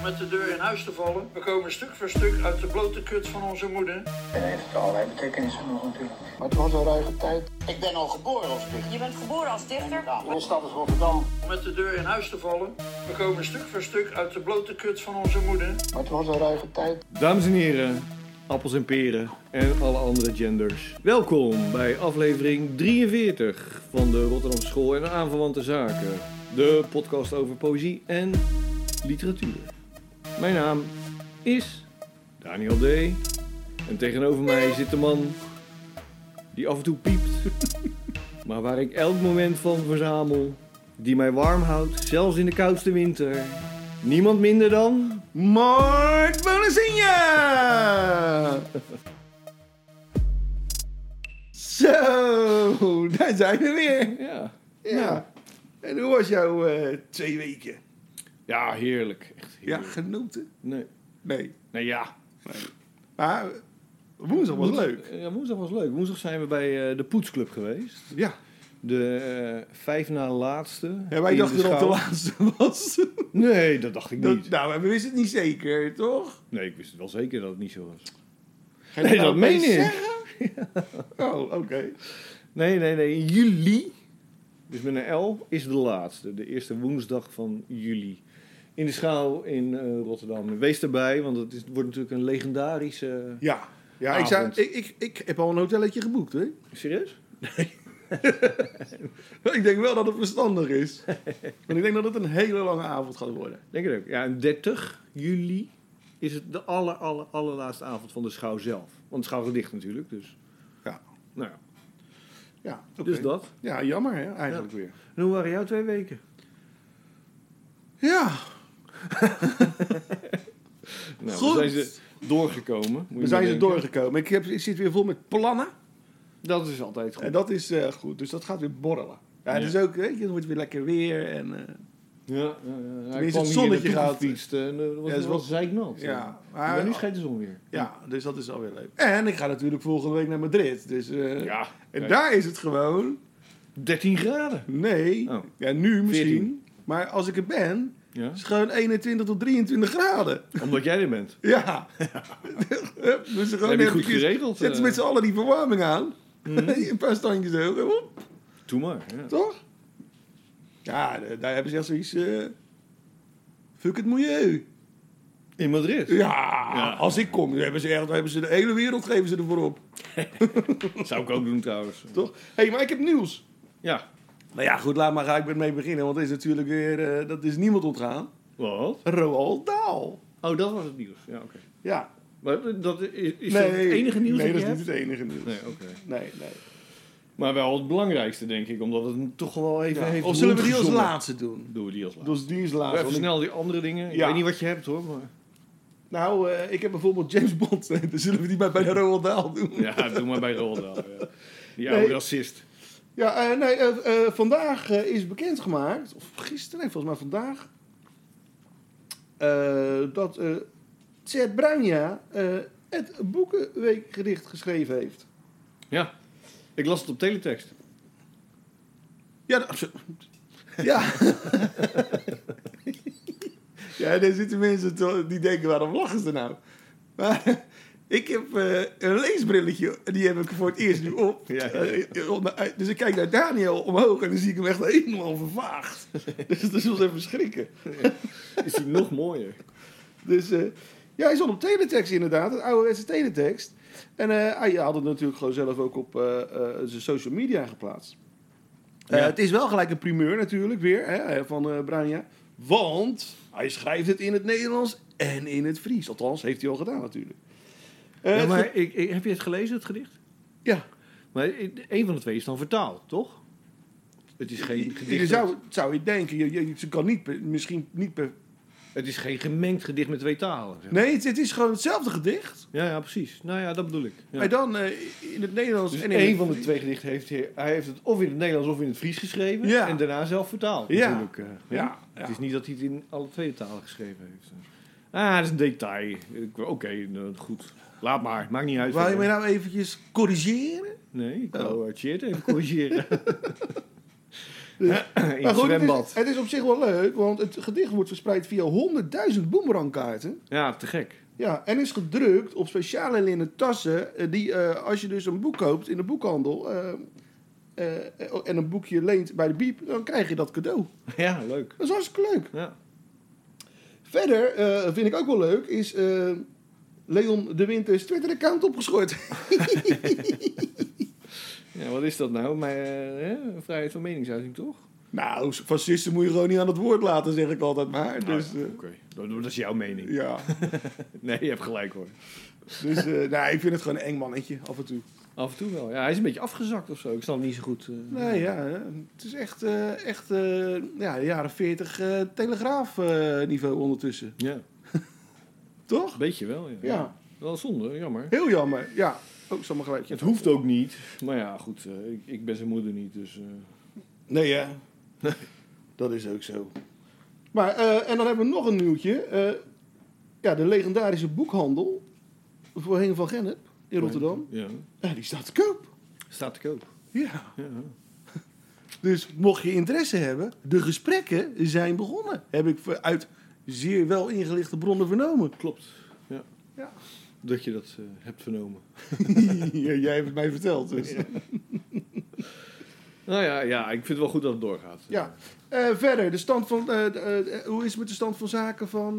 om met de deur in huis te vallen. We komen stuk voor stuk uit de blote kut van onze moeder. En heeft allerlei betekenissen nog natuurlijk. Maar het was een ruige tijd. Ik ben al geboren als dichter. Je bent geboren als dichter? Mijn stad is Rotterdam. Om met de deur in huis te vallen. We komen stuk voor stuk uit de blote kut van onze moeder. Maar het was een ruige tijd. Dames en heren, appels en peren en alle andere genders. Welkom bij aflevering 43 van de Rotterdamse School en aanverwante zaken. De podcast over poëzie en literatuur. Mijn naam is Daniel D. En tegenover mij zit de man die af en toe piept. maar waar ik elk moment van verzamel. Die mij warm houdt, zelfs in de koudste winter. Niemand minder dan... Mark Bonazinha! Zo, daar zijn we weer. Ja, Ja. En hoe was jouw eh, twee weken? Ja heerlijk. Echt Ja, heerlijk. genoten? Nee. Nee. nee, ja. Maar eh, woensdag was Woensdag- leuk. Ja, woensdag was leuk. Woensdag zijn we bij eh, de Poetsclub geweest. Ja. De eh, vijf na laatste. ja wij dachten dat het de laatste was. Nee, dat dacht ik Dat, niet. nou, we wisten het niet zeker, toch? Nee, ik wist wel zeker dat het niet zo was. Ga je Nee, dat meen ik. Oh, oké. Nee, nee, nee. In juli, dus met een L, is de laatste. De eerste woensdag van juli. In de schouw in eh, Rotterdam. Wees erbij, want het is, wordt natuurlijk een legendarische... Ja. Ja, ik, zou, ik, ik, ik heb al een hotelletje geboekt, hè? Serieus? Ik denk wel dat het verstandig is. Want ik denk dat het een hele lange avond gaat worden. Denk ik ook. Ja, en 30 juli is het de aller, aller, allerlaatste avond van de schouw zelf. Want de schouw gaat dicht natuurlijk, dus... Ja. Nou ja, Ja, dus dat. Ja, jammer hè, eigenlijk weer. En hoe waren jouw twee weken? Ja, Nou, Goed. we zijn ze doorgekomen. moet we zijn ze doorgekomen. Ik, heb, ik zit weer vol met plannen. Dat is altijd goed. En dat is eh, goed, dus dat gaat weer borrelen. Ja, het Ja. is ook, weet je, het wordt weer lekker weer. En, eh, Ja, ja, ja. Het zonnetje gaat- gefietst en uh, was, Ja, het was was- zeiknat. ja, Maar, maar, nu schijnt de zon weer. ja, dus dat is alweer leuk. En ik ga natuurlijk volgende week naar Madrid. Dus, eh, Ja, en kijk. daar is het gewoon, 13 graden. nee, Oh. ja, nu misschien. 14. Maar als ik er ben, Ja? is het gewoon 21 tot 23 graden. Omdat jij er bent. Ja. dus ze gewoon heb je goed geregeld, Zetten ze eh. met z'n allen die verwarming aan. een paar standjes hoog. woep, Doe maar. Ja. Toch? Ja, daar hebben ze echt zoiets... eh, fuck het milieu. In Madrid. Ja, Ja. als ik kom, dan hebben ze, echt, hebben ze de hele wereld geven ze ervoor op. Zou ik ook doen trouwens. Toch? Hé, hey, maar ik heb nieuws. Ja. Nou ja, goed, laat maar ga ik met mee beginnen. Want het is natuurlijk weer... eh, dat is niemand ontgaan. Wat? Roald Dahl. Oh, dat was het nieuws. Ja, oké. Ja. Maar dat is, is dat het enige nieuws Nee, dat is niet het enige nieuws. Nee, oké. Nee, nee. Maar wel het belangrijkste, denk ik. Omdat het toch wel even Ja, heeft Of zullen we die als laatste doen? Doen we die als laatste. Dus die is Doe laatste. even snel die andere dingen. Ik weet niet wat je hebt hoor. Maar... Nou, eh, ik heb bijvoorbeeld James Bond. Dan zullen we die maar bij de Roald Dahl doen. Ja, doe maar bij Roldal. Ja. Die Nee. oude racist. Ja, eh, nee, eh, eh, vandaag is bekendgemaakt, of gisteren, nee, volgens mij vandaag, dat eh Tjerd Bruinja het Boekenweekgedicht geschreven heeft. Ja. Ik las het op teletext. Ja, dat- ja. ja, daar zitten mensen die denken, waarom lachen ze nou? Maar ik heb eh, een leesbrilletje, die heb ik voor het eerst nu op. Ja, ja. Eh, om- dus ik kijk naar Daniel omhoog en dan zie ik hem echt helemaal vervaagd. dus dat is wel even schrikken. Is die nog mooier? Dus eh, ja, hij stond op teletext inderdaad, het ouderwetse teletext. En eh, hij had het natuurlijk gewoon zelf ook op eh, eh, zijn social media geplaatst. Eh, het is wel gelijk een primeur natuurlijk weer hè, van eh Branja. Want hij schrijft het in het Nederlands en in het Fries. Althans, heeft hij al gedaan natuurlijk. Eh, Ja, het maar ik, ik- heb je het gelezen, het gedicht? ja, Maar een van de twee is dan vertaald, toch? Het is geen gedicht. je zou, zou je denken, je, je, ze kan niet, misschien niet per... Het is geen gemengd gedicht met twee talen. zeg maar. Nee, het, het is gewoon hetzelfde gedicht. Ja, ja, precies. Nou ja, dat bedoel ik. Ja. Maar dan eh, in het Nederlands Dus en in één het van de twee gedichten heeft hij, hij heeft het of in het Nederlands of in het Fries geschreven. Ja. En daarna zelf vertaald. Ja. Natuurlijk, eh. Ja, Het ja. is niet dat hij het in alle twee talen geschreven heeft. Ah, dat is een detail. Oké, nou, goed. Laat maar. Maakt niet uit. Wou je mij nou eventjes corrigeren? Nee, ik Oh. wou uh, Tjeerd even corrigeren. In Maar het goed, het, zwembad. is, het is op zich wel leuk, want het gedicht wordt verspreid via 100.000 boemerangkaarten. Ja, te gek. Ja, en is gedrukt op speciale linnen tassen. eh, Die, eh, als je dus een boek koopt in de boekhandel. eh, eh, en een boekje leent bij de biep, dan krijg je dat cadeau. Ja, leuk. Dat is hartstikke leuk. Ja. Verder eh, vind ik ook wel leuk, is eh, Leon de Winters Twitter-account opgeschort. ja, wat is dat nou? Maar, eh? Vrijheid van meningsuiting, toch? nou, fascisten moet je gewoon niet aan het woord laten, zeg ik altijd maar. Dus, Nou, eh, Oké, dat, dat is jouw mening. ja. Nee, je hebt gelijk hoor. Dus nou, ik vind het gewoon een eng mannetje, af en toe. Af en toe wel. Ja, hij is een beetje afgezakt of zo. Ik snap het niet zo goed. eh. Nee, ja, hè. het is echt, eh, echt eh, ja, de jaren 40 eh, telegraaf eh, niveau ondertussen. Ja, Toch? beetje wel. Ja. Ja, Wel zonde, jammer. heel jammer. Ja, ook zomaar gelijk. Het hoeft ook niet. Maar ja, goed. ik, ik ben zijn moeder niet, dus... eh, Nee, ja. Dat is ook zo. Maar, eh, en dan hebben we nog een nieuwtje. Eh, ja, de legendarische boekhandel voor Henk van Gennep in Rotterdam. Ja. Ja, die staat te koop. Staat te koop. Ja. Ja. Dus mocht je interesse hebben, de gesprekken zijn begonnen. Heb ik uit zeer wel ingelichte bronnen vernomen. Klopt. Ja. Ja. Dat je dat eh, hebt vernomen. Ja, Jij hebt het mij verteld. Dus. Nou ja, ja, ik vind het wel goed dat het doorgaat. Ja. Eh, verder, de stand van, eh, hoe is het met de stand van zaken van...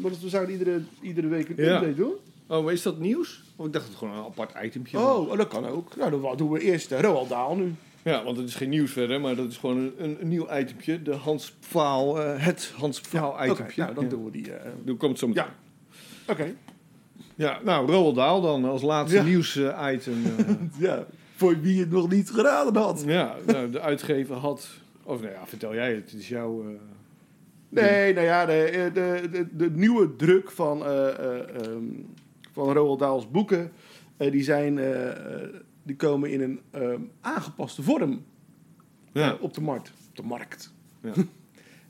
want we zouden iedere, iedere week een Ja. update doen. Oh, is dat nieuws? Of ik dacht dat het gewoon een apart itempje was. Oh, dat kan ook. Nou, dan doen we eerst uh, Roald Dahl nu. Ja, want het is geen nieuws verder, maar dat is gewoon een, een, een nieuw itempje. De Hans Pfaal, eh, het Hans Pfaal Oké, itempje. nou, dan ja. doen we die. eh, Doe komt zo meteen. Ja. Oké. Ja, nou, Roald Dahl dan als laatste Ja. nieuws item. eh, Ja, voor wie het nog niet geraden had. ja, nou, de uitgever had... Of nou ja, vertel jij het. Het is jouw... Nee, nou ja, de, de, de, de nieuwe druk van, eh, eh, ehm, van Roald Dahls boeken, eh, die, zijn, eh, eh, die komen in een aangepaste vorm ja. op de markt. Op de markt. Ja.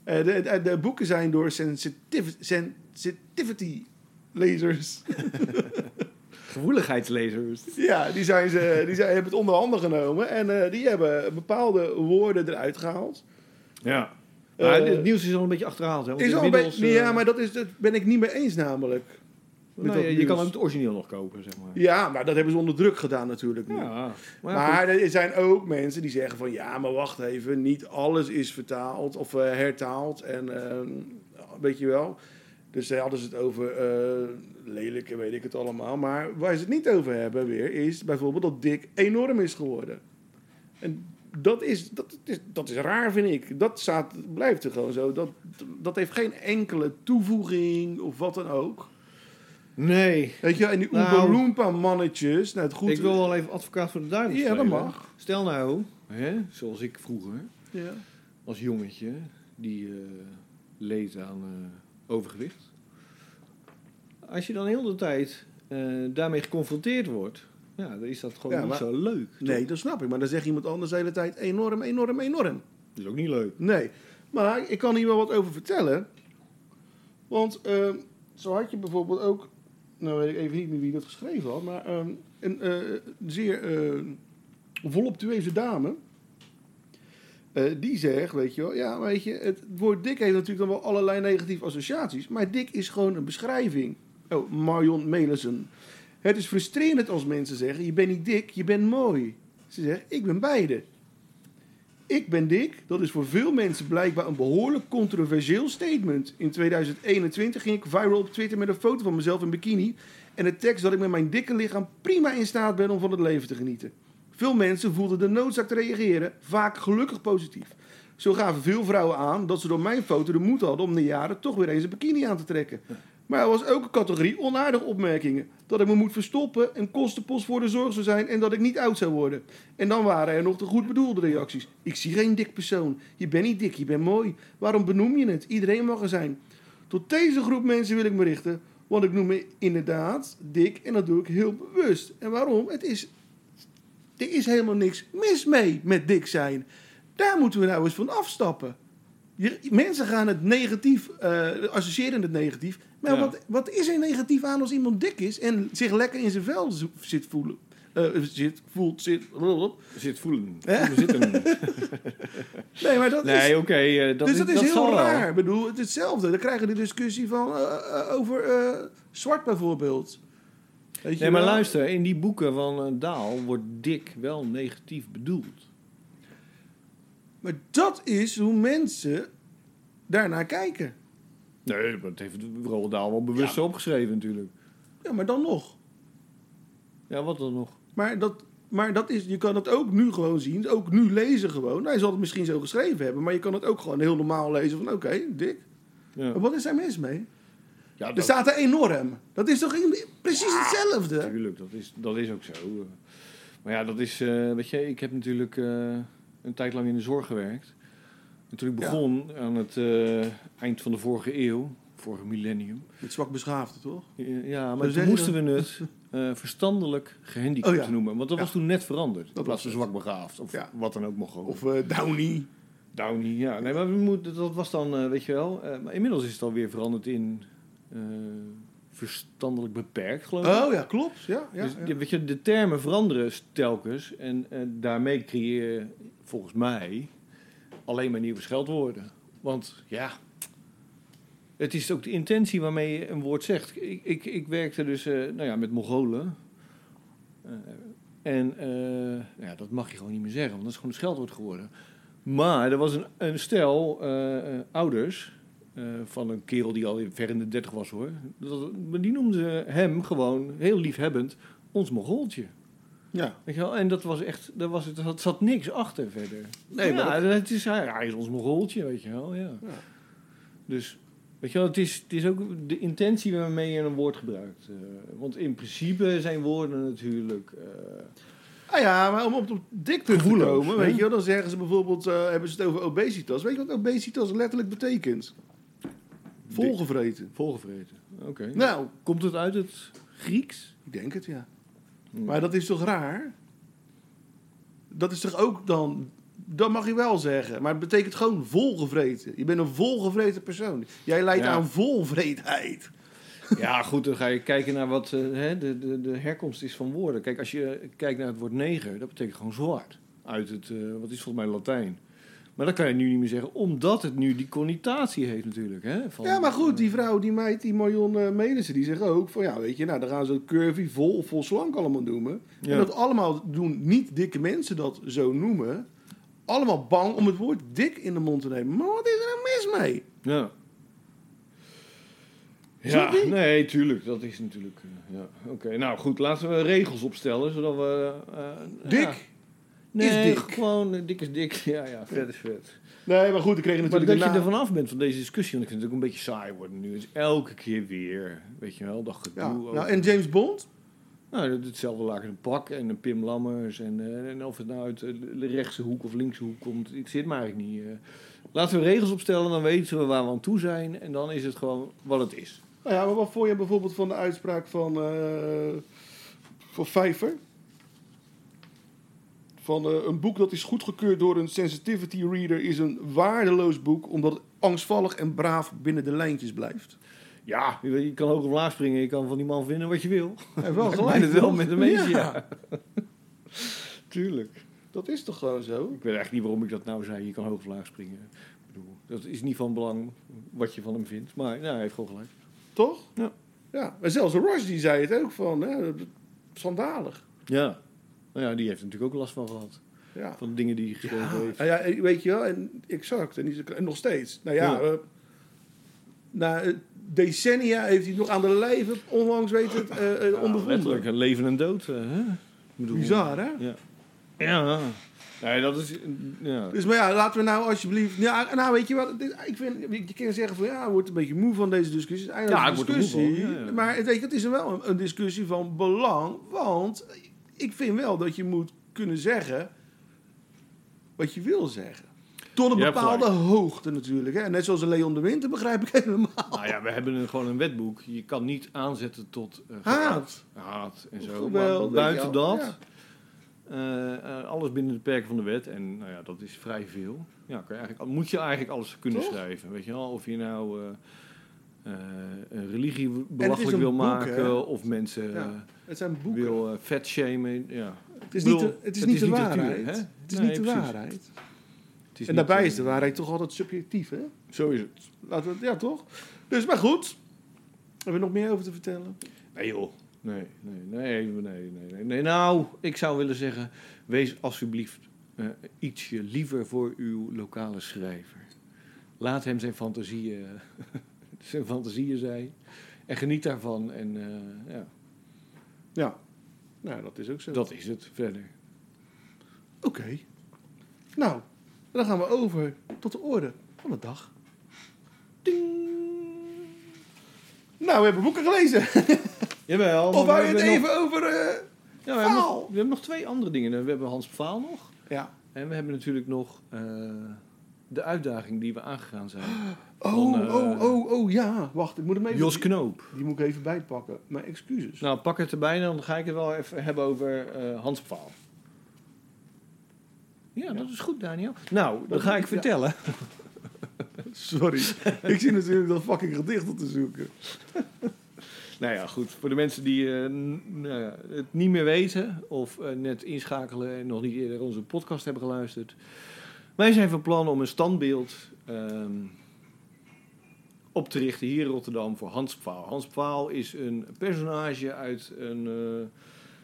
De, de, de boeken zijn door sensitiv sensitivity lezers. Gevoeligheidslezers. ja, die, zijn ze, die zijn, hebben het onder handen genomen en die hebben bepaalde woorden eruit gehaald. Ja. Het nieuws is al een beetje achterhaald. Hè? Want Is al een beetje- ja, maar dat, is, dat ben ik niet mee eens namelijk. Nou, je kan ook het origineel nog kopen, zeg maar. Ja, maar dat hebben ze onder druk gedaan natuurlijk. Ja, maar, ja, Maar er zijn ook mensen die zeggen van ja, maar wacht even, niet alles is vertaald of eh, hertaald en eh, weet je wel. Dus zij hadden ze het over eh, lelijk en weet ik het allemaal. Maar waar ze het niet over hebben weer is bijvoorbeeld dat Dick enorm is geworden. En dat is, dat, is, dat is raar vind ik. Dat staat, blijft er gewoon zo. Dat, dat heeft geen enkele toevoeging of wat dan ook. Nee, Weet je, en die Nou, Oompa mannetjes. Nou, het goed, ik wil wel even advocaat voor de duivel Ja, dat mag. Stel nou, hè, zoals ik vroeger, Ja. als jongetje, die eh, leed aan eh, overgewicht. Als je dan heel de tijd eh, daarmee geconfronteerd wordt, ja, dan is dat gewoon Ja, niet zo leuk. Nee, dat snap ik. Maar dan zegt iemand anders de hele tijd enorm, enorm, enorm. Dat is ook niet leuk. Nee. Maar ik kan hier wel wat over vertellen. Want eh, zo had je bijvoorbeeld ook... Nou weet ik even niet meer wie dat geschreven had. Maar ehm, een eh, zeer voluptueuze dame... eh, die zegt, weet je wel... Ja, weet je, het woord dik heeft natuurlijk dan wel allerlei negatieve associaties. Maar dik is gewoon een beschrijving. Oh, Marion Melissen. Het is frustrerend als mensen zeggen... Je bent niet dik, je bent mooi. Ze zegt, ik ben beide. Ik ben dik. Dat is voor veel mensen blijkbaar een behoorlijk controversieel statement. In 2021 ging ik viral op Twitter met een foto van mezelf in bikini. En de tekst dat ik met mijn dikke lichaam prima in staat ben om van het leven te genieten. Veel mensen voelden de noodzaak te reageren, vaak gelukkig positief. Zo gaven veel vrouwen aan dat ze door mijn foto de moed hadden om na jaren toch weer eens een bikini aan te trekken. Maar er was ook een categorie onaardige opmerkingen. Dat ik me moet verstoppen, een kostenpost voor de zorg zou zijn en dat ik niet oud zou worden. En dan waren er nog de goed bedoelde reacties. Ik zie geen dik persoon. Je bent niet dik, je bent mooi. Waarom benoem je het? Iedereen mag er zijn. Tot deze groep mensen wil ik me richten. Want ik noem me inderdaad dik en dat doe ik heel bewust. En waarom? Het is, er is helemaal niks mis mee met dik zijn. Daar moeten we nou eens van afstappen. Mensen gaan het negatief, eh, associëren het negatief. Maar Ja. wat, wat is er negatief aan als iemand dik is en zich lekker in zijn vel zit voelen? eh, zit, voelt, zit. blablabla. Zit voelen. Voelen zitten. Nee, maar dat is... nee, oké. eh, dat dus dat is, heel wel. raar. Ik bedoel, het is hetzelfde. Dan krijgen we de discussie van, eh, over zwart bijvoorbeeld. Weet je Nee, maar wel? luister, in die boeken van Daal wordt dik wel negatief bedoeld. Maar dat is hoe mensen daarnaar kijken. Nee, dat heeft Roald Daal wel bewust zo opgeschreven natuurlijk. Ja, maar dan nog. Ja, wat dan nog? Maar dat, maar dat is, je kan het ook nu gewoon zien, ook nu lezen gewoon. Hij zal het misschien zo geschreven hebben, maar je kan het ook gewoon heel normaal lezen van, oké, dik. Ja, wat is daar mis mee? ja Er dat, staat er enorm. Dat is toch precies hetzelfde? natuurlijk, dat is, dat is ook zo. Maar ja, dat is, eh, weet je, ik heb natuurlijk eh, een tijd lang in de zorg gewerkt. En Ja. begon aan het eh, eind van de vorige eeuw, vorige millennium. Met zwak beschaafde, toch? Ja, maar toen moesten dat? we het eh, verstandelijk gehandicapt Oh ja. noemen. Want dat Ja. was toen net veranderd. in was plaats van zwak begaafd. Of Ja. wat dan ook mocht Of eh, Downey. Downey, ja. Nee, maar we moeten, dat was dan, weet je wel. maar inmiddels is het alweer veranderd in verstandelijk beperkt, geloof ik. Oh ja, klopt. Ja, ja, dus, ja. weet je, de termen veranderen telkens. En eh, daarmee creëer je, volgens mij, alleen maar nieuwe scheldwoorden. Want ja, het is ook de intentie waarmee je een woord zegt. Ik, ik, ik werkte dus eh, nou ja, met Mongolen. Eh, en eh, ja, dat mag je gewoon niet meer zeggen, want dat is gewoon een scheldwoord geworden. Maar er was een, een stel ouders van een kerel die al ver in de dertig was hoor. Dat, die noemden hem gewoon heel liefhebbend ons Mongooltje. Ja. Weet je wel? En dat was echt, daar was het, er zat niks achter verder. Nee, ja, maar het is, hij hij is ons Mongooltje, weet je wel. Ja. Ja. Dus, weet je wel, het is, het is ook de intentie waarmee je een woord gebruikt. eh, want in principe zijn woorden natuurlijk... eh, Ah ja, maar om op op dik te komen, weet je wel, dan zeggen ze bijvoorbeeld, eh, hebben ze het over obesitas. Weet je wat obesitas letterlijk betekent? Volgevreten. volgevreten. Oké. Nou, Komt het uit het Grieks? ik denk het ja. Maar dat is toch raar? Dat is toch ook dan, dat mag je wel zeggen, maar het betekent gewoon volgevreten. Je bent een volgevreten persoon. Jij leidt Ja. aan volvreedheid. Ja, goed, dan ga je kijken naar wat eh, hè, de, de, de herkomst is van woorden. Kijk, als je kijkt naar het woord neger, dat betekent gewoon zwart. Uit het, eh, wat is volgens mij Latijn. Maar dat kan je nu niet meer zeggen, omdat het nu die connotatie heeft natuurlijk. Hè, van, Ja, maar goed, die vrouw, die meid, die Marion uh, Melissen, die zegt ook van ja, weet je, nou dan gaan ze het curvy, vol of vol slank allemaal noemen. Ja. En dat allemaal doen niet dikke mensen dat zo noemen. Allemaal bang om het woord dik in de mond te nemen. Maar wat is er nou mis mee? Ja. Ja, nee, tuurlijk. Dat is natuurlijk... eh, ja. Oké, nou goed, laten we regels opstellen, zodat we... eh, Dik? ja. Nee, is dik. gewoon eh, dik is dik. Ja, ja, vet is vet. Nee, maar goed, ik kreeg Maar natuurlijk dat je daarna- er vanaf bent van deze discussie, want ik vind het ook een beetje saai worden nu. Het is elke keer weer, weet je wel, dat gedoe. Ja, over- nou, en James Bond? Nou, dat- hetzelfde laken een pak en een Pim Lammers. En, eh, en of het nou uit de rechtse hoek of linkse hoek komt, het zit maar eigenlijk niet. eh. Laten we regels opstellen, dan weten we waar we aan toe zijn. En dan is het gewoon wat het is. Nou ja, maar wat vond je bijvoorbeeld van de uitspraak van, eh van Vijver? Van eh, een boek dat is goedgekeurd door een sensitivity reader is een waardeloos boek omdat het angstvallig en braaf binnen de lijntjes blijft. Ja, je, kan hoog of laag springen, je kan van die man vinden wat je wil. Hij heeft wel gelijk. het wel met hem eens, ja. Tuurlijk. Dat is toch gewoon zo? Ik weet eigenlijk niet waarom ik dat nou zei, je kan hoog of laag springen. Ik bedoel, dat is niet van belang wat je van hem vindt. Maar ja, hij heeft gewoon gelijk. Toch? Ja. Ja, maar zelfs Rushdie zei het ook van, hè, schandalig. Ja. Nou ja, die heeft er natuurlijk ook last van gehad. Ja. Van dingen die hij geschreven heeft. Nou ja, weet je wel, en exact. En, en nog steeds. Nou ja, Ja. eh, na eh, decennia heeft hij nog aan de lijve onlangs weet het, eh Ja, een leven en dood. hè? Ik bedoel, Bizar, hè? Ja. Ja. Nee, dat is... Ja. Dus maar ja, laten we nou alsjeblieft... Ja, nou weet je wat, ik vind, je kan zeggen van ja, wordt een beetje moe van deze discussie. Het is Ja, een word er moe discussie. van, ja, ja. Maar het, weet je, het is wel een, een discussie van belang. Want ik vind wel dat je moet kunnen zeggen wat je wil zeggen. Tot een bepaalde hoogte natuurlijk. Hè? Net zoals Leon de Winter begrijp ik helemaal. Nou ja, we hebben een, gewoon een wetboek. Je kan niet aanzetten tot uh, Haat. haat en zo. Maar buiten dat, eh, eh, alles binnen de perken van de wet. En nou ja, dat is vrij veel. Ja, kan je eigenlijk, moet je eigenlijk alles kunnen Toch? schrijven. Weet je wel, of je nou... eh, een religie belachelijk wil boek, maken hè? of mensen Ja, eh, Het zijn boeken. wil eh, vet shamen. Ja. het is niet de, het is niet de waarheid. Het is niet de waarheid. En daarbij is de waarheid toch altijd subjectief, hè? Zo is het. Laten we ja, toch? Dus, maar goed. Hebben we nog meer over te vertellen? Nee joh. Nee, nee, nee, nee, nee, nee. Nou, ik zou willen zeggen, wees alsjeblieft eh, ietsje liever voor uw lokale schrijver. Laat hem zijn fantasieën, zijn fantasieën zijn. En geniet daarvan. En eh, ja, Ja. Nou, dat is ook zo. dat is het verder. Oké. Nou, dan gaan we over tot de orde van de dag. Ding. Nou, we hebben boeken gelezen. Jawel. Of wou we je het nog- even over... eh, Ja, we, hebben nog, Vaal? we hebben nog twee andere dingen. We hebben Hans Pfaal nog. Ja. En we hebben natuurlijk nog eh, de uitdaging die we aangegaan zijn. Oh, Van, eh, oh, oh, oh, ja. Wacht, ik moet hem even... Jos Knoop. Die moet ik even bijpakken. Mijn excuses. Nou, pak het erbij en dan ga ik het wel even hebben over eh, Hans Pfaal. Ja, dat is goed, Daniel. Nou, dan Dat- ga ik ja. vertellen. Sorry. ik zit natuurlijk dat fucking gedicht op te zoeken. Nou ja, goed. Voor de mensen die eh, nou het niet meer weten of net inschakelen en nog niet eerder onze podcast hebben geluisterd. Wij zijn van plan om een standbeeld ehm, op te richten hier in Rotterdam voor Hans Pfaal. Hans Pfaal is een personage uit een eh,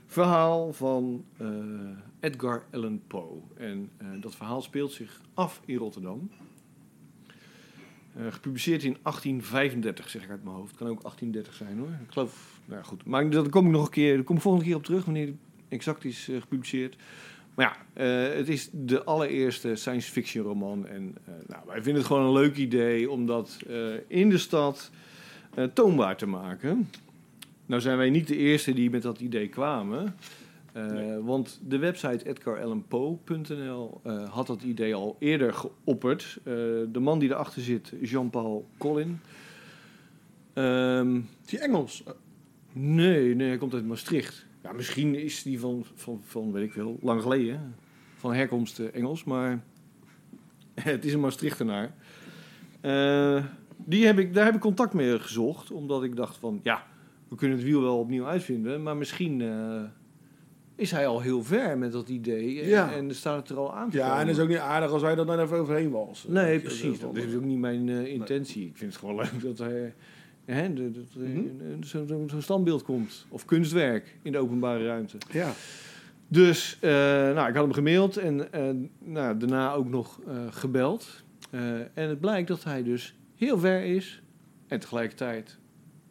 verhaal van eh, Edgar Allan Poe. En eh, dat verhaal speelt zich af in Rotterdam. Gepubliceerd in 1835, zeg ik uit mijn hoofd. Kan ook 1830 zijn hoor. Ik geloof, nou goed. Maar daar kom ik nog een keer, daar kom ik volgende keer op terug wanneer die exact is gepubliceerd. Maar ja, eh, het is de allereerste science fiction roman. En eh, nou, wij vinden het gewoon een leuk idee om dat eh, in de stad toonbaar te maken. Nou zijn wij niet de eerste die met dat idee kwamen. Want de website edgarallanpoe.nl eh had dat idee al eerder geopperd. De man die erachter zit, Jean-Paul Collin. Ehm, Is die Engels? Nee, nee, hij komt uit Maastricht. Ja, misschien is die van, van, van, weet ik veel, lang geleden. Van herkomst eh, Engels, maar het is een Maastrichtenaar. Eh, die heb ik, daar heb ik contact mee gezocht, omdat ik dacht van, ja, we kunnen het wiel wel opnieuw uitvinden, maar misschien eh, is hij al heel ver met dat idee en, Ja. en staat het er al aan te Ja, en het is ook niet aardig als wij er dan even overheen walsen. Nee, precies. Dat is ook niet mijn intentie. Ik vind het gewoon leuk dat hij hè, de- er Mhm. zo'n zo, standbeeld komt. Of kunstwerk in de openbare ruimte. Ja. Dus eh, nou, ik had hem gemaild en eh, nou, daarna ook nog eh, gebeld. En het blijkt dat hij dus heel ver is en tegelijkertijd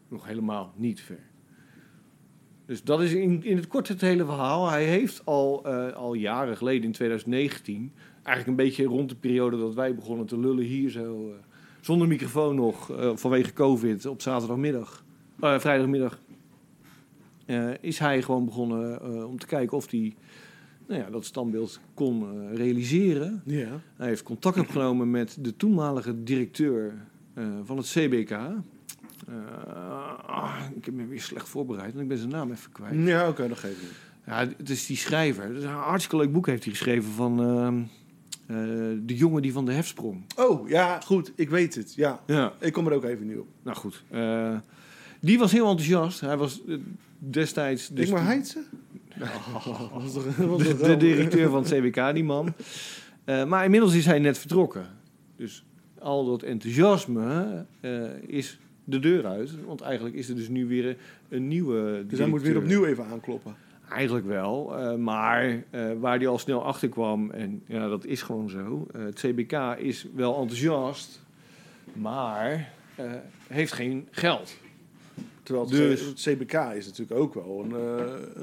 nog helemaal niet ver. Dus dat is in, in het kort het hele verhaal. Hij heeft al, al jaren geleden, in 2019, eigenlijk een beetje rond de periode dat wij begonnen te lullen hier zo, zonder microfoon nog, eh, vanwege COVID, op zaterdagmiddag, eh, vrijdagmiddag, eh, is hij gewoon begonnen om te kijken of hij nou ja, dat standbeeld kon realiseren. Ja. Hij heeft contact opgenomen met de toenmalige directeur van het CBK. Ah, ik heb me weer slecht voorbereid, want ik ben zijn naam even kwijt. Ja, oké, dat geef ik niet. Ja, het is die schrijver. Een hartstikke leuk boek heeft hij geschreven van eh, de jongen die van de hef sprong. Oh, ja, goed. Ik weet het. Ja. Ja, Ik kom er ook even nu op. nou goed. Eh, die was heel enthousiast. Hij was eh, destijds... Dus maar de- Heidse? de, de directeur van het CBK, die man. Maar inmiddels is hij net vertrokken. Dus al dat enthousiasme is de deur uit. Want eigenlijk is er dus nu weer een, een nieuwe Dus hij moet weer directeur. opnieuw even aankloppen. Eigenlijk wel. eh, maar eh, waar hij al snel achter kwam, en ja, dat is gewoon zo. eh, het CBK is wel enthousiast, maar heeft geen geld. Terwijl het, Dus- het CBK is natuurlijk ook wel een,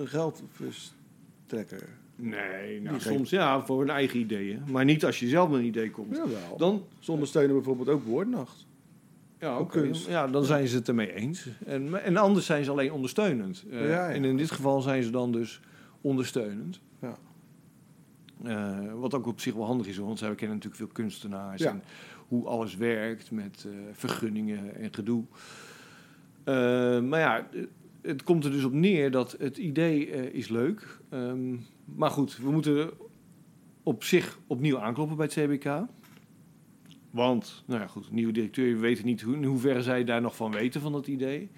een geldverstrekker. Nee, nou, Die geen- soms ja, voor hun eigen ideeën. Maar niet als je zelf met een idee komt. Jawel. Dan Ze ondersteunen bijvoorbeeld ook Woordnacht. Ja, Ook oké. kunst. ja, dan zijn ze het ermee eens. En, en anders zijn ze alleen ondersteunend. Eh, Ja, ja. En in dit geval zijn ze dan dus ondersteunend. Ja. Eh, wat ook op zich wel handig is, want zij kennen natuurlijk veel kunstenaars. Ja. En hoe alles werkt met eh, vergunningen en gedoe. Eh, maar ja, eh, het komt er dus op neer dat het idee eh, is leuk. Ehm, maar goed, we moeten op zich opnieuw aankloppen bij het CBK. Want, nou ja, goed, nieuwe directeur, we weten niet hoe, in hoeverre zij daar nog van weten van dat idee.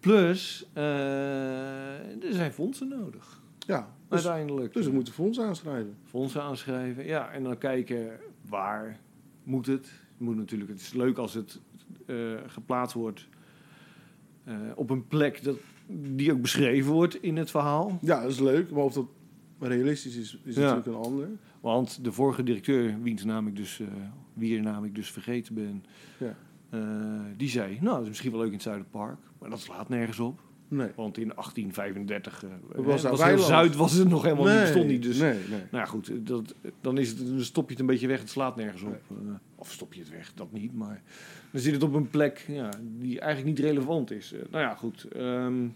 Plus, eh, er zijn fondsen nodig, Ja, dus, uiteindelijk. dus we moeten fonds aanschrijven. Fondsen aanschrijven, ja, en dan kijken waar moet het. Het moet natuurlijk, het is leuk als het eh, geplaatst wordt eh, op een plek dat, die ook beschreven wordt in het verhaal. Ja, dat is leuk. Maar of dat realistisch is, is Ja. natuurlijk een ander. Want de vorige directeur, wiens naam ik dus, eh wie naam ik dus vergeten ben, Ja. eh, die zei, nou, dat is misschien wel leuk in het Zuiderpark, maar dat slaat nergens op. Nee. Want in 1835 eh, was heel. Zuid was het nog helemaal niet, bestond niet. Dus Nee, nee. nou ja, goed, dat, dan, is het, dan stop je het een beetje weg, het slaat nergens op. Eh, of stop je het weg, dat niet, maar dan zit het op een plek ja, die eigenlijk niet relevant is. Eh, nou ja, goed. ehm,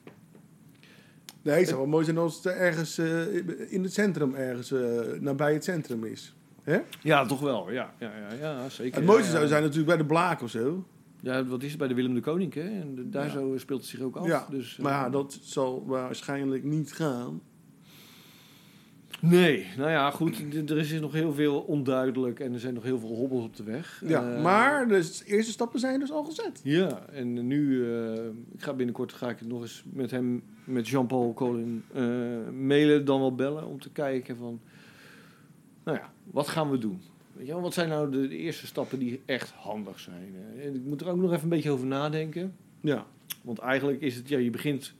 Nee, het zou wel mooi zijn als het ergens eh, in het centrum, ergens eh, nabij het centrum is. Hè? ja, toch wel. Ja, ja, ja, ja zeker. Het mooiste zou zijn natuurlijk bij de Blaak of zo. Ja, wat is het bij de Willem de Koning, hè? En de- daar Ja. zo speelt het zich ook af. Ja, dus, eh, Maar ja, dat zal waarschijnlijk niet gaan. Nee, nou ja, goed. Er is nog heel veel onduidelijk en er zijn nog heel veel hobbels op de weg. Ja, Eh, maar de eerste stappen zijn dus al gezet. Ja, en nu, eh, ik ga binnenkort ga ik nog eens met hem, met Jean-Paul Colin, mailen, dan wel bellen om te kijken van, nou ja, wat gaan we doen? Weet je wel, wat zijn nou de, de eerste stappen die echt handig zijn? Eh, en ik moet er ook nog even een beetje over nadenken. Ja. Want eigenlijk is het, ja, je begint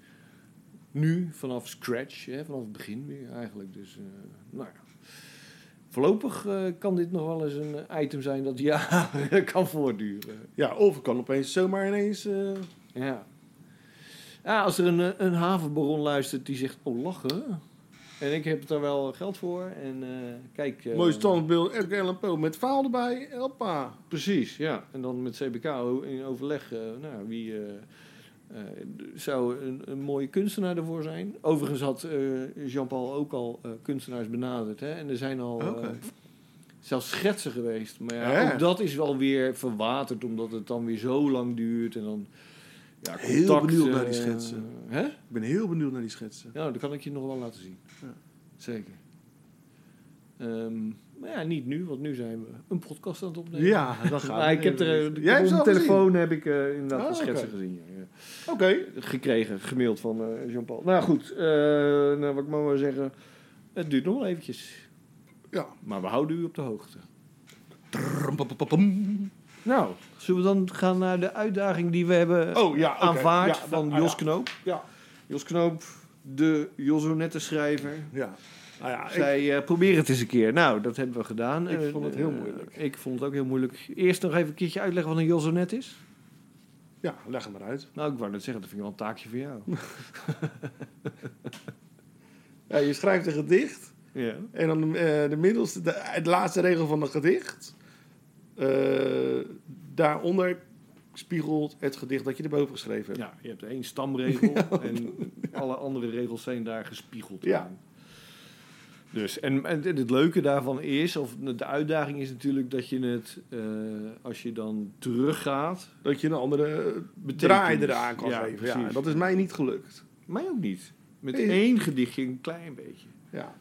nu vanaf scratch, hè, vanaf het begin weer eigenlijk. Dus, eh, nou ja. Voorlopig eh, kan dit nog wel eens een eh, item zijn dat jaren kan voortduren. ja, of het kan opeens zomaar ineens... eh, Ja. ja, als er een, eh, een havenbaron luistert die zegt, oh lachen. En ik heb er wel geld voor. En eh, kijk... eh, mooi standbeeld, Edgar Poe met faal erbij. Hoppa. Precies, ja. En dan met CBK in overleg, eh, nou, wie zou een, een mooie kunstenaar ervoor zijn. Overigens had Jean-Paul ook al kunstenaars benaderd. Hè? En er zijn al Oké. zelfs schetsen geweest. Maar ja, Ja. ook dat is wel weer verwaterd, omdat het dan weer zo lang duurt. En dan, ja, Heel benieuwd naar die schetsen. Hè? Ik ben heel benieuwd naar die schetsen. Ja, dat kan ik je nog wel laten zien. Zeker. Ehm, maar ja, niet nu, want nu zijn we een podcast aan het opnemen. Ja, dat gaat. Maar ik heb er, Jij heb hebt op al telefoon heb ik eh, inderdaad Ah, schetsen gezien. Ja. Oké. Gekregen, gemaild van eh, Jean-Paul. Nou goed, eh, nou, wat ik maar maar zeggen, het duurt nog wel eventjes. Ja. Maar we houden u op de hoogte. Nou, zullen we dan gaan naar de uitdaging die we hebben Oh ja, aanvaard Ja, van ah, Jos. Knoop. Ja. Jos Knoop, de Josonette schrijver. Ja. Nou ja, ik, Zij eh probeer het eens een keer. Nou, dat hebben we gedaan. Ik Eh, vond het heel eh, moeilijk. ik vond het ook heel moeilijk. Eerst nog even een keertje uitleggen wat een Josonet is. ja, leg het maar uit. Nou, ik wou net zeggen, dat vind ik wel een taakje voor jou. Ja, je schrijft een gedicht. ja. En dan eh, de middelste, de, de laatste regel van het gedicht. eh, daaronder spiegelt het gedicht dat je erboven geschreven hebt. ja, je hebt één stamregel en alle andere regels zijn daar gespiegeld. Ja. in. Dus, en, en het leuke daarvan is, of de uitdaging is natuurlijk dat je het, eh, als je dan teruggaat, Dat je een andere draai eraan kan Ja, geven. Ja, dat is mij niet gelukt. mij ook niet. Met Nee. één gedichtje een klein beetje. Ja.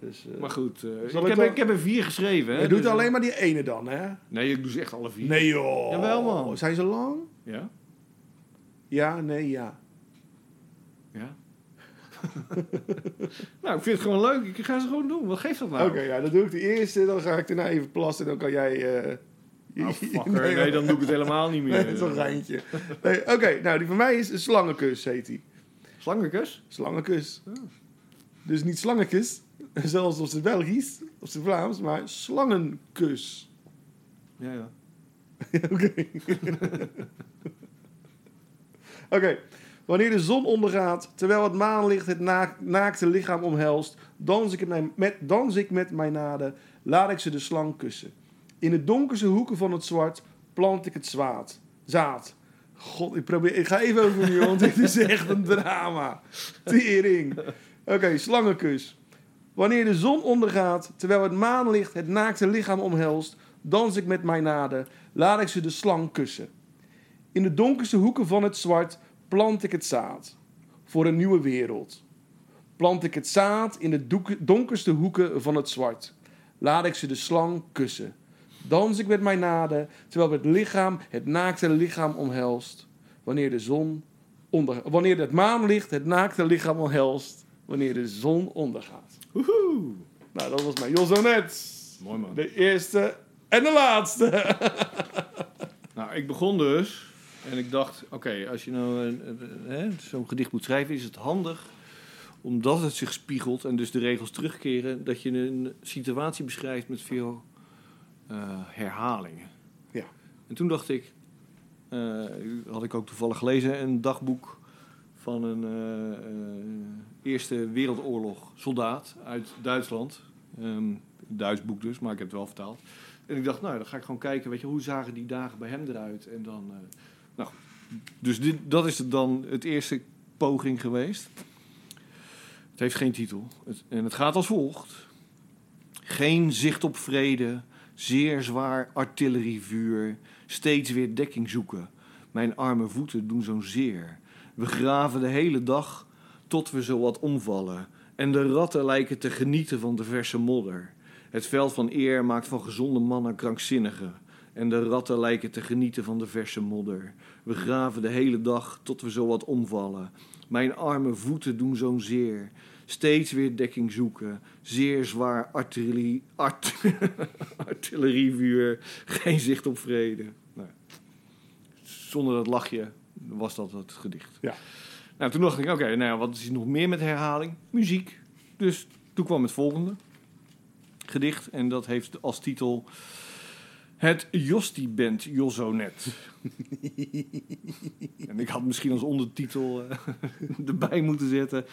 Dus, eh, Maar goed, eh, ik, heb, ik heb er vier geschreven. Hè, je doet dus, eh, alleen maar die ene dan, hè? Nee, ik doe ze echt alle vier. Nee joh. Jawel, man. Zijn ze lang? Ja? Ja, nee, ja. Ja. nou, ik vind het gewoon leuk. Ik ga ze gewoon doen. Wat geeft dat nou? Oké, ja, dan doe ik de eerste. Dan ga ik daarna even plassen. Dan kan jij... Oh, fucker. Nee, dan doe ik het helemaal niet meer. Nee, dat is een geintje. Nee, Oké, nou die van mij is een slangenkus, heet die. Slangenkus? Slangenkus. Dus niet slangenkus, zoals op zijn Belgisch, op zijn Vlaams, maar slangenkus. Ja, ja. Oké. Oké. Wanneer de zon ondergaat, terwijl het maanlicht het naak- naakte lichaam omhelst, dans ik, mijn- met, dans ik met mijn naden, laat ik ze de slang kussen. In de donkerste hoeken van het zwart plant ik het zwaad, zaad. God, ik, probeer, ik ga even overnieuw, want dit is echt een drama. Tering. Oké, slangenkus. Wanneer de zon ondergaat, terwijl het maanlicht het naakte lichaam omhelst, dans ik met mijn naden, laat ik ze de slang kussen. In de donkerste hoeken van het zwart plant ik het zaad voor een nieuwe wereld. Plant ik het zaad in de donkerste hoeken van het zwart. Laat ik ze de slang kussen. Dans ik met mijn naden, terwijl het lichaam het naakte lichaam omhelst. Wanneer de zon onder, wanneer het maanlicht het naakte lichaam omhelst. Wanneer de zon ondergaat. Woehoe. Nou, dat was mijn Jozonet. Mooi man. De eerste en de laatste. Nou, ik begon dus en ik dacht, oké, als je nou een- hè, zo'n gedicht moet schrijven, is het handig, omdat het zich spiegelt en dus de regels terugkeren, dat je een situatie beschrijft met veel eh, herhalingen. Ja. En toen dacht ik, eh, had ik ook toevallig gelezen, een dagboek van een eh, eh, Eerste Wereldoorlog soldaat uit Duitsland. Ehm Duits boek dus, maar ik heb het wel vertaald. En ik dacht, nou, dan ga ik gewoon kijken, weet je, hoe zagen die dagen bij hem eruit? En dan, eh, nou, dus dit, dat is dan het eerste poging geweest. Het heeft geen titel. En het gaat als volgt. Geen zicht op vrede, zeer zwaar artillerievuur, steeds weer dekking zoeken. Mijn arme voeten doen zo'n zeer. We graven de hele dag tot we zowat omvallen. En de ratten lijken te genieten van de verse modder. Het veld van eer maakt van gezonde mannen krankzinnigen. En de ratten lijken te genieten van de verse modder. We graven de hele dag tot we zowat omvallen. Mijn arme voeten doen zo'n zeer. Steeds weer dekking zoeken. Zeer zwaar artillerie, art, artillerievuur. Geen zicht op vrede. Nou, zonder dat lachje was dat het gedicht. Ja. Nou, toen dacht ik, oké, nou ja, wat is er nog meer met herhaling? Muziek. Dus toen kwam het volgende gedicht. En dat heeft als titel... Het Josti Band Jozonet. en ik had misschien als ondertitel eh, erbij moeten zetten.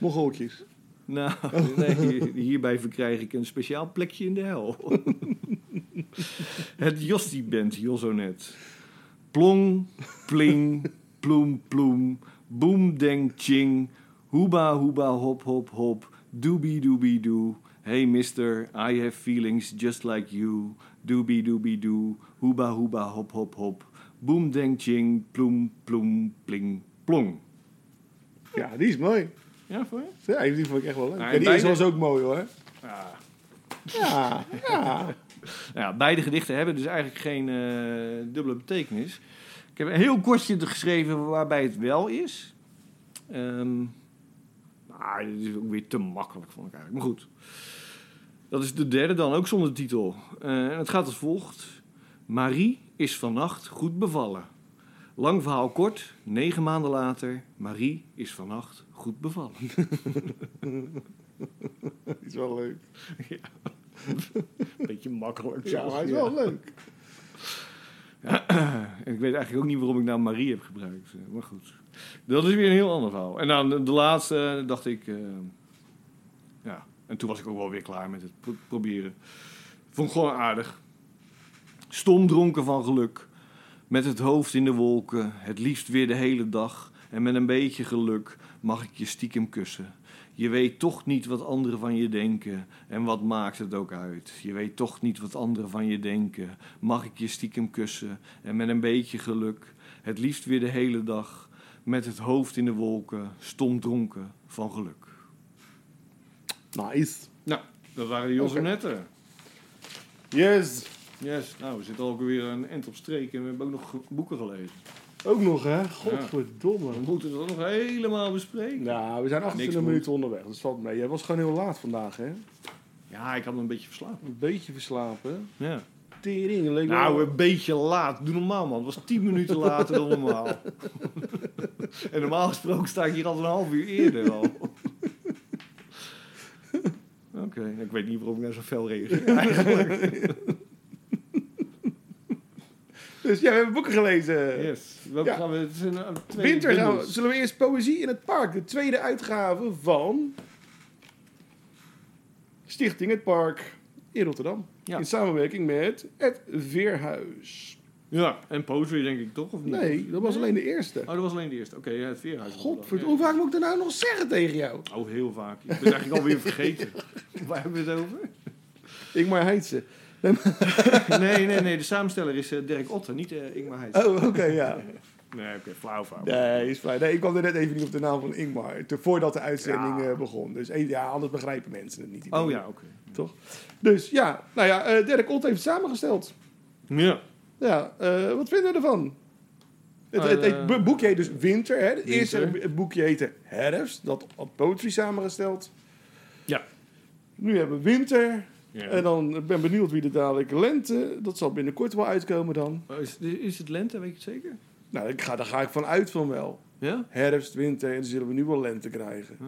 Mongooltjes. nou, nee, hier- hierbij verkrijg ik een speciaal plekje in de hel. Het Josti Band Jozonet. Plong, pling, ploem, ploem, boem, deng, ching, hoeba, hoeba, hop, hop, hop, doobie, doobie, doo. Hey mister, I have feelings just like you. Doobie, doobie, doo, hoeba, hoeba, hop, hop, hop. Boem, deng, ching, ploem, ploem, pling, plong. Ja, die is mooi. Ja, voor je? Ja, die vond ik echt wel leuk. Nou, en die beide- is ook mooi hoor. Ja. Ja, ja. Nou ja, beide gedichten hebben dus eigenlijk geen eh, dubbele betekenis. Ik heb een heel kortje geschreven waarbij het wel is. Ehm maar dit is ook weer te makkelijk, vond ik eigenlijk. Maar goed. Dat is de derde dan, ook zonder titel. Eh, en het gaat als volgt. Marie is vannacht goed bevallen. Lang verhaal kort, negen maanden later. Marie is vannacht goed bevallen. Is wel leuk. Beetje makkelijk. Ja, hij is wel leuk. Ik weet eigenlijk ook niet waarom ik nou Marie heb gebruikt. eh, Maar goed. Dat is weer een heel ander verhaal. En dan de, de laatste eh, dacht ik... eh, ja, en toen was ik ook wel weer klaar met het pro- proberen. Vond ik gewoon aardig. Stom dronken van geluk. Met het hoofd in de wolken. Het liefst weer de hele dag. En met een beetje geluk mag ik je stiekem kussen. Je weet toch niet wat anderen van je denken. En wat maakt het ook uit? Je weet toch niet wat anderen van je denken. Mag ik je stiekem kussen? En met een beetje geluk. Het liefst weer de hele dag. Met het hoofd in de wolken. Stom dronken van geluk. Nice. Nou, dat waren de Josonetten. Yes. Yes, nou, we zitten alweer een end op streek en we hebben ook nog boeken gelezen. Ook nog hè? Godverdomme. We moeten dat nog helemaal bespreken. Nou, we zijn 28 Niks minuten onderweg. Dat valt mee. Jij was gewoon heel laat vandaag hè? Ja, ik had me een beetje verslapen. Een beetje verslapen. Ja. Tering. Leek Nou, wel- een beetje laat. Doe normaal, man. Het was tien minuten later dan normaal. en normaal gesproken sta ik hier al een half uur eerder al. Oké, ik weet niet waarom ik nou zo fel reageer eigenlijk. Dus ja, we hebben boeken gelezen. Yes. Welke Ja. gaan we? Het een tweede Winter gaan we- bundels. zullen we eerst Poëzie in het Park. De tweede uitgave van... Stichting Het Park in Rotterdam. Ja. In samenwerking met het Veerhuis. Ja, en poetry denk ik toch, of niet? Nee, dat was Nee? alleen de eerste. Oh, dat was alleen de eerste. Oké, ja, het Veerhuis. Godverdomme, hoe vaak moet ik dat nou nog zeggen tegen jou? Oh, heel vaak. Ik ben eigenlijk alweer vergeten. Waar hebben we het over? Ingmar Heitse. Nee, nee, nee. De samensteller is eh, Dirk Otter, niet eh, Ingmar Heijs. Oh, oké, ja. Nee, oké, flauw, flauw. Nee, is fijn. Nee, ik kwam er net even niet op de naam van Ingmar. te- voordat de uitzending Ja. eh, begon. Dus ja, anders begrijpen mensen het niet. Oh ja, oké. Toch? Dus ja, nou ja, Dirk Ott heeft het samengesteld. Ja. Ja, wat vinden we ervan? Het, het, het bo- boekje heet dus Winter. Hè? Het eerste boekje heette Herfst. Dat had Poetry samengesteld. Ja. Nu hebben we Winter. Ja. En dan ben benieuwd wie de dadelijk Lente. Dat zal binnenkort wel uitkomen dan. Is, is het lente, weet je het zeker? Nou, ik ga, daar ga ik van uit van wel. Ja? Herfst, winter en dan zullen we nu wel lente krijgen. Oh.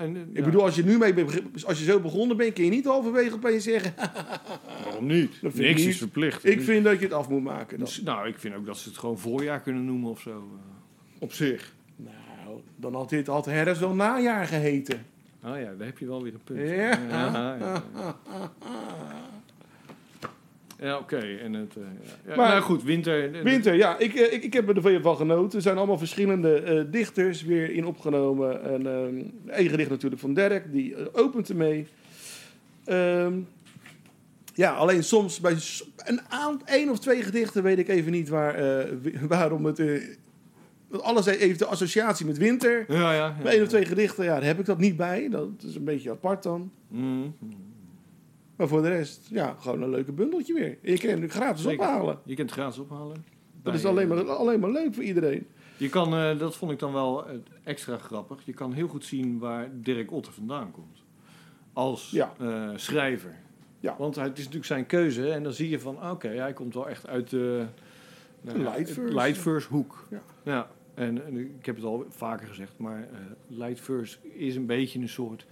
En, eh, Ik ja, bedoel, als je nu mee beg- als je zo begonnen bent, kun je niet halverwege opeens zeggen. waarom niet? Dat Niks niet. is verplicht. ik vind dat je het af moet maken. Dan. Dus, nou, ik vind ook dat ze het gewoon voorjaar kunnen noemen of zo. eh. Op zich. Nou, dan had dit had herfst wel najaar geheten. Ah ja, daar heb je wel weer een punt. Ja. ja, ja. Ja, oké. En het. eh, Maar- nou goed, winter. Winter, ja, ik, eh, ik, ik heb er van genoten. Er zijn allemaal verschillende eh, dichters weer in opgenomen. En ehm één gedicht natuurlijk van Dirk, die eh, opent ermee. Ehm, ja, alleen soms bij een één of twee gedichten weet ik even niet waar, eh, waarom het... eh, alles heeft de associatie met winter. Ja, ja. ja. Bij één of twee gedichten, ja, daar heb ik dat niet bij. Dat is een beetje apart dan. Mm. Maar voor de rest, ja, gewoon een leuke bundeltje weer. Je kan het gratis Zeker. ophalen. Je kunt het gratis ophalen. Dat is alleen eh, maar, alleen maar leuk voor iedereen. Je kan, eh, dat vond ik dan wel eh, extra grappig. Je kan heel goed zien waar Dirk Otter vandaan komt. Als Ja. eh, schrijver. Ja. Want het is natuurlijk zijn keuze. En dan zie je van, oké, hij komt wel echt uit de nou, verse hoek. Ja. ja. En, en ik heb het al vaker gezegd, maar eh, light verse is een beetje een soort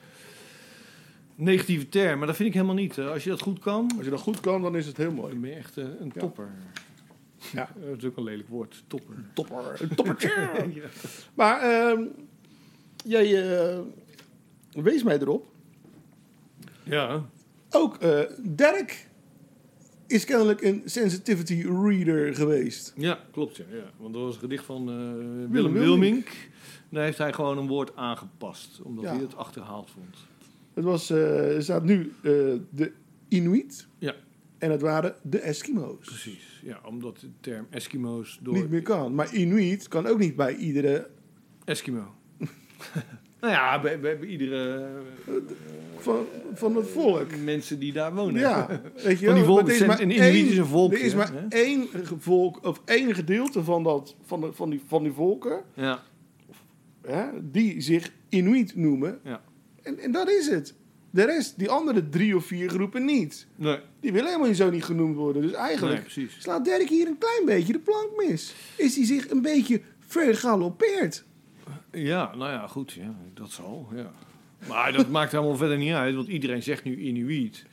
negatieve term. Maar dat vind ik helemaal niet. Eh, Als je dat goed kan, Als je dat goed kan, dan is het heel mooi. dan ben je echt eh, een topper. Ja. Dat is ook een lelijk woord, topper. Topper. Een toppertje. Ja. maar ehm, jij wees mij erop. ja. Ook Dirk is kennelijk een sensitivity reader geweest. Ja, klopt. Ja, ja. Want dat was een gedicht van eh, Willem, Willem Wilmink. Daar heeft hij gewoon een woord aangepast, omdat Ja. hij het achterhaald vond. Het was, eh, er staat nu eh, de Inuit. Ja. En het waren de Eskimo's. Precies. Ja, omdat de term Eskimo's door... Niet meer kan. Maar Inuit kan ook niet bij iedere Eskimo. nou ja, bij, bij, bij iedere van, van het volk. eh, mensen die daar wonen. Ja, weet je die wel, er is maar een Inuit één- is een volkje, Er is maar hè? één volk, of één gedeelte van, dat, van, de, van, die, van die volken Ja. hè, die zich Inuit noemen. Ja. En, en dat is het. De rest, die andere drie of vier groepen niet. Nee, Die willen helemaal niet zo niet genoemd worden. Dus eigenlijk slaat Dirk hier een klein beetje de plank mis. Is hij zich een beetje vergalopeerd? Ja, nou ja, goed. Ja, dat zal, ja. Maar dat maakt helemaal verder niet uit, want iedereen zegt nu Inuit.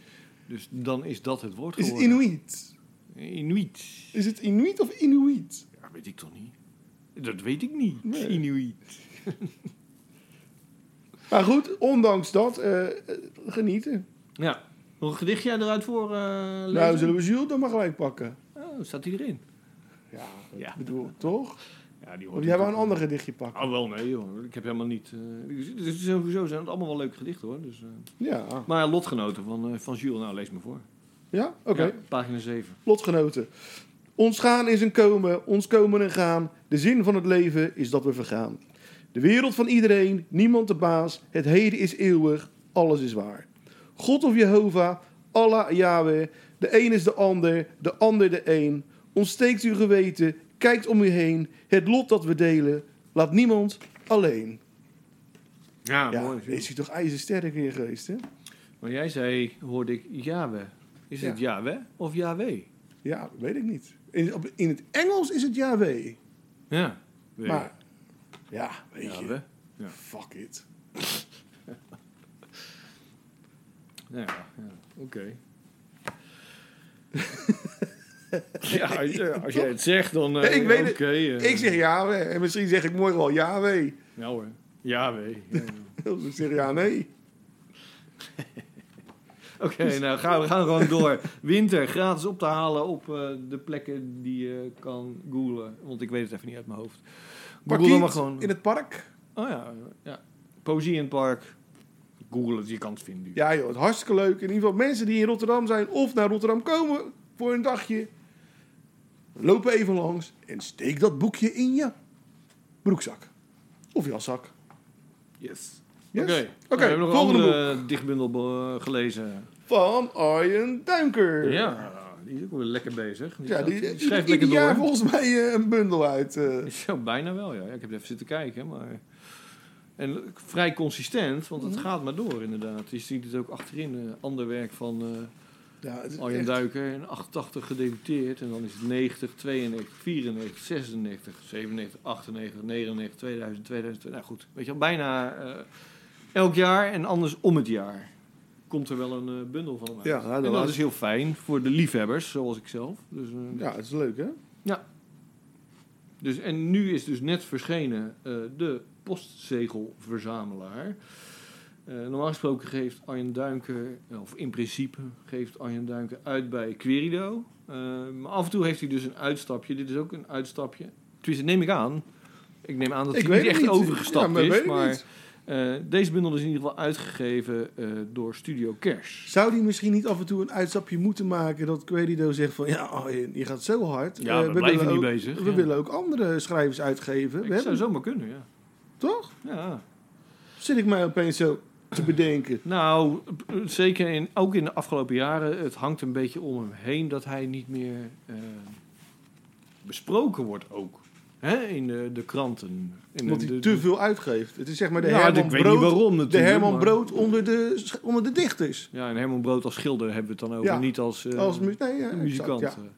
Dus dan is dat het woord Is het geworden. Inuit? Inuit. Is het Inuit of Inuit? Ja, weet ik toch niet? Dat weet ik niet. Nee. Inuit. Maar goed, ondanks dat, eh, eh, genieten. Ja. Nog een gedichtje eruit voor lezen? Nou, zullen we Jules dan maar gelijk pakken? Oh, staat hij erin? Ja, Ja. ik bedoel, toch? Ja, die Of jij wou een ander gedichtje pakken? Oh, wel nee joh. Ik heb helemaal niet... eh, dus sowieso zijn het allemaal wel leuke gedichten hoor. Dus, eh. Ja. Maar lotgenoten van, eh, van Jules, nou lees me voor. Ja? Oké. Ja, pagina 7. Lotgenoten. Ons gaan is een komen, ons komen en gaan. De zin van het leven is dat we vergaan. De wereld van iedereen, niemand de baas. Het heden is eeuwig, alles is waar. God of Jehovah, Allah, Yahweh. De een is de ander, de ander de een. Ontsteekt uw geweten, kijkt om u heen. Het lot dat we delen, laat niemand alleen. Ja, Ja, mooi. is hij toch ijzersterk weer geweest, hè? Maar jij zei, hoorde ik Yahweh. Is het Ja. Yahweh of Yahweh? Ja, weet ik niet. In, op- in het Engels is het Yahweh. Ja. Weet. Maar, ja, weet je. Ja. Fuck it. Ja, ja. oké. ja, als, jij het zegt, dan... eh, Nee, ik weet het. oké, eh. Ik zeg Yahweh. En misschien zeg ik morgen wel Yahweh. Ja hoor. Yahweh. Ja, ja. Ik zeg ja, nee. Oké, nou gaan we gaan gewoon door. Winter, gratis op te halen op eh, de plekken die je kan googlen. Want ik weet het even niet uit mijn hoofd. Google maar gewoon. in het park. Oh ja, ja. Poëzie in het park. Google het, je kan het vinden. Ja joh, het hartstikke leuk. In ieder geval mensen die in Rotterdam zijn of naar Rotterdam komen voor een dagje. Loop even langs en steek dat boekje in je broekzak. Of jaszak. Yes. Yes? Oké, Oké, we hebben nog een andere eh, dichtbundel eh, gelezen. Van Arjen Duinker. Ja, die is ook wel lekker bezig. Die, Ja, die, die schrijft ieder lekker jaar door. volgens mij eh, een bundel uit. eh. Zo, bijna wel, ja. Ik heb even zitten kijken, maar... En vrij consistent, want Mhm. het gaat maar door inderdaad. Je ziet het ook achterin. eh, ander werk van eh ja, Arjen Duiker. In 88 gedebuteerd. En dan is het 90, 92, 94, 96, 97, 98, 99, 2000, 2002. Nou goed, weet je wel, bijna eh, elk jaar en anders om het jaar komt er wel een eh, bundel van uit. Ja, nou, dat is heel fijn voor de liefhebbers, zoals ik zelf. Dus, eh, Ja, het is leuk hè? dus, en nu is dus net verschenen de postzegelverzamelaar. Eh, normaal gesproken geeft Arjen Duinker, of in principe geeft Arjen Duinker uit bij Querido. Eh, maar af en toe heeft hij dus een uitstapje. Dit is ook een uitstapje. Tenminste, neem ik aan. Ik neem aan dat Ik hij weet niet het echt niet. overgestapt Ja, maar is. Maar niet. eh, deze bundel is in ieder geval uitgegeven eh, door Studio Kers. Zou die misschien niet af en toe een uitstapje moeten maken dat Querido zegt van ja, Arjen, je gaat zo hard. Ja, Eh, we blijven willen niet ook, bezig, We ja. willen ook andere schrijvers uitgeven. We Ik hebben, zou zomaar kunnen, ja. Toch? ja. Zit ik mij opeens zo te bedenken. Nou, zeker in, ook in de afgelopen jaren. Het hangt een beetje om hem heen dat hij niet meer eh, besproken wordt ook. Hè? In de, de kranten. In Omdat de, hij de- te veel uitgeeft. Het is zeg maar de Ja, Herman ik weet Brood. niet waarom de Herman maar- Brood onder de, onder de dichters. Ja, en Herman Brood als schilder hebben we het dan over. Ja, Niet als, eh, Als mu- nee, ja, muzikant. exact, ja.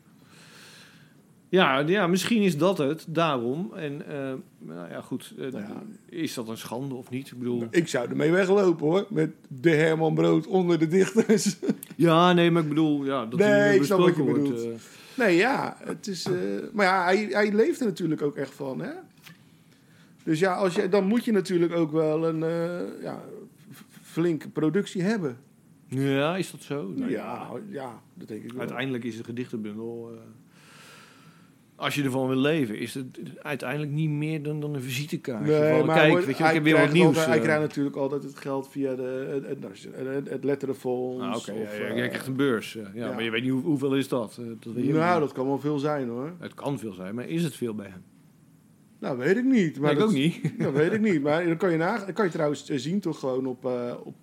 Ja, ja, misschien is dat het, daarom. En eh, nou ja, goed, eh, Nou ja. is dat een schande of niet? Ik bedoel, Ik zou ermee weglopen hoor. Met de Herman Brood onder de dichters. ja, nee, maar ik bedoel, ja, dat Nee, ik snap wat je wordt. bedoelt. eh. Nee, ja. Het is, maar ja, hij, hij leeft er natuurlijk ook echt van. Hè? Dus ja, als je, dan moet je natuurlijk ook wel een ja, flinke productie hebben. ja, is dat zo? Nou, ja, ja, dat denk ik wel. Uiteindelijk is de gedichtenbundel. Als je ervan wil leven, is het uiteindelijk niet meer dan, dan een visitekaartje. Nee, van, maar kijk, hoor, weet je, ik heb weer wat nieuws. altijd- hij eh. krijgt natuurlijk altijd het geld via de, het, het letterenfonds. Nou, oké, of, ja, ja, eh, jij krijgt een beurs. ja, ja. Maar je weet niet hoe, hoeveel is dat. eh, dat weet nou, dat kan wel veel zijn hoor. Het kan veel zijn, maar is het veel bij hem? Nou, weet ik niet. Maar Maar ik dat, ook niet. Dat weet ik niet. Maar dan kan je, na, dan kan je trouwens zien toch gewoon op, op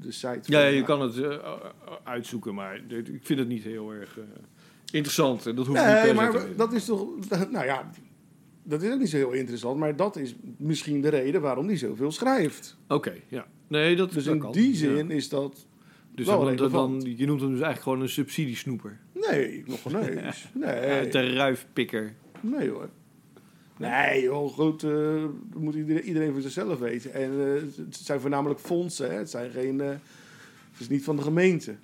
de site. Ja, je kan het uitzoeken, maar ik vind het niet heel erg interessant. en Dat hoeft niet Nee, per se maar te dat is toch... Nou ja, dat is ook niet zo heel interessant. Maar dat is misschien de reden waarom hij zoveel schrijft. Oké, ja. Nee, dat, Dus dat in kan. die Ja. zin is dat... Dus wel dan, dan, relevant. dan- je noemt hem dus eigenlijk gewoon een subsidiesnoeper. Nee, nog. Nee, Ja, de ruifpikker. nee hoor. Nee joh, goed, eh, moet iedereen, iedereen voor zichzelf weten. En eh, het zijn voornamelijk fondsen, hè. Het zijn geen... eh, het is niet van de gemeente.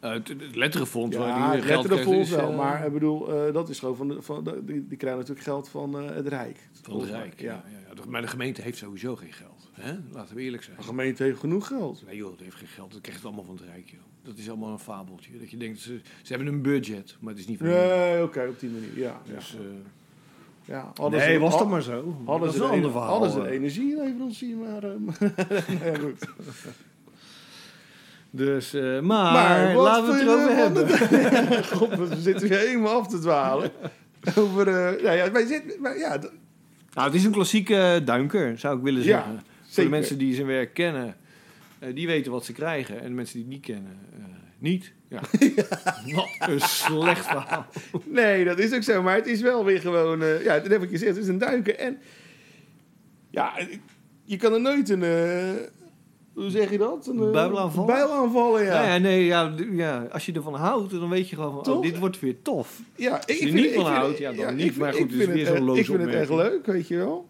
Eh, het, het letterenfonds. Ja, waar die het geld letterenfonds krijgt, is, wel. eh, Maar ik bedoel, eh, dat is gewoon van... De, van de, die, die krijgen natuurlijk geld van eh, het Rijk. Van het Rijk. Ja. Ja. Ja, ja, Maar de gemeente heeft sowieso geen geld. Hè? Laten we eerlijk zijn. De gemeente heeft genoeg geld. Nee joh, het heeft geen geld. Dat krijgt het allemaal van het Rijk. Joh. Dat is allemaal een fabeltje. Dat je denkt, ze, ze hebben een budget, maar het is niet van. Nee, oké, op die manier. Ja, ja. Dus, eh, ja. Hadden nee, ze- was dat maar zo. Hadden dat ze, is een de, ander verhaal. hadden ze de eh. energieleverancier, maar... eh, nee, goed. Dus, eh, maar, laten we het erover hebben. God, we zitten weer helemaal af te dwalen. Over, eh, ja, ja, wij zitten, maar ja, Nou, het is een klassieke duinker, zou ik willen Ja, zeggen. Voor de mensen die zijn werk kennen, eh, die weten wat ze krijgen. En de mensen die het niet kennen, eh, niet. Ja. Wat een slecht verhaal. nee, dat is ook zo. Maar het is wel weer gewoon, eh, ja, dat heb ik gezegd, het is een duiker. En ja, je kan er nooit een, eh, hoe zeg je dat? Een, eh, aanvallen, ja. Ja. ja, nee, ja, ja, als je ervan houdt, dan weet je gewoon van, Toch? oh, dit wordt weer tof. Ja, ik, Als je er niet van houdt, ja, dan ik niet. Maar goed, ik het is vind weer zo'n echt- loze Ik vind het echt leuk, weet je wel.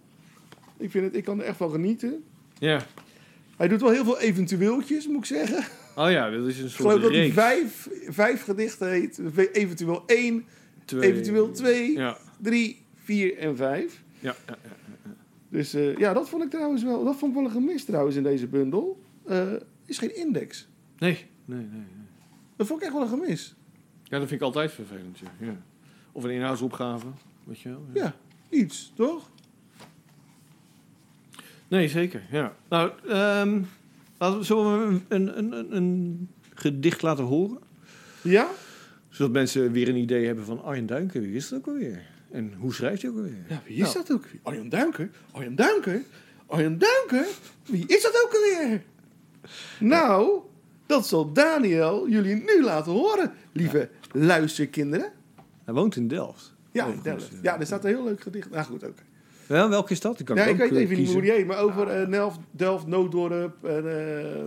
Ik, vind het, ik kan er echt van genieten. Ja. Hij doet wel heel veel eventueeltjes, moet ik zeggen. Oh ja, dat is een Ik geloof soort dat hij vijf, vijf gedichten heet. Eventueel één, Twee. eventueel twee, Ja, drie, vier en vijf. ja, ja, ja. Dus eh, ja, dat vond ik trouwens wel. Dat vond ik wel een gemis trouwens in deze bundel. Eh, is geen index. Nee, nee, nee. nee. Dat vond ik echt wel een gemis. Ja, dat vind ik altijd vervelend, ja. ja. Of een inhoudsopgave, weet je wel. Ja. Ja, iets, toch? Nee, zeker, ja. Nou, ehm, laten we, zullen we een, een, een, een gedicht laten horen? Ja? Zodat mensen weer een idee hebben van Arjen Duinken, wie is dat ook alweer? En hoe schrijft hij ook alweer? Ja, wie is dat ook? Arjan Duinker? Arjan Duinker? Arjan Duinker? Wie is dat ook alweer? Nou, dat zal Daniel jullie nu laten horen, lieve luisterkinderen. Hij woont in Delft. Ja, Oh, in. Delft. ja, er staat een heel leuk gedicht. Nou goed, ook. Ja, welke is dat? Die kan Ja, ik ik weet eh, even niet hoe die heet, maar over eh, Delft, Delft, Nooddorp en...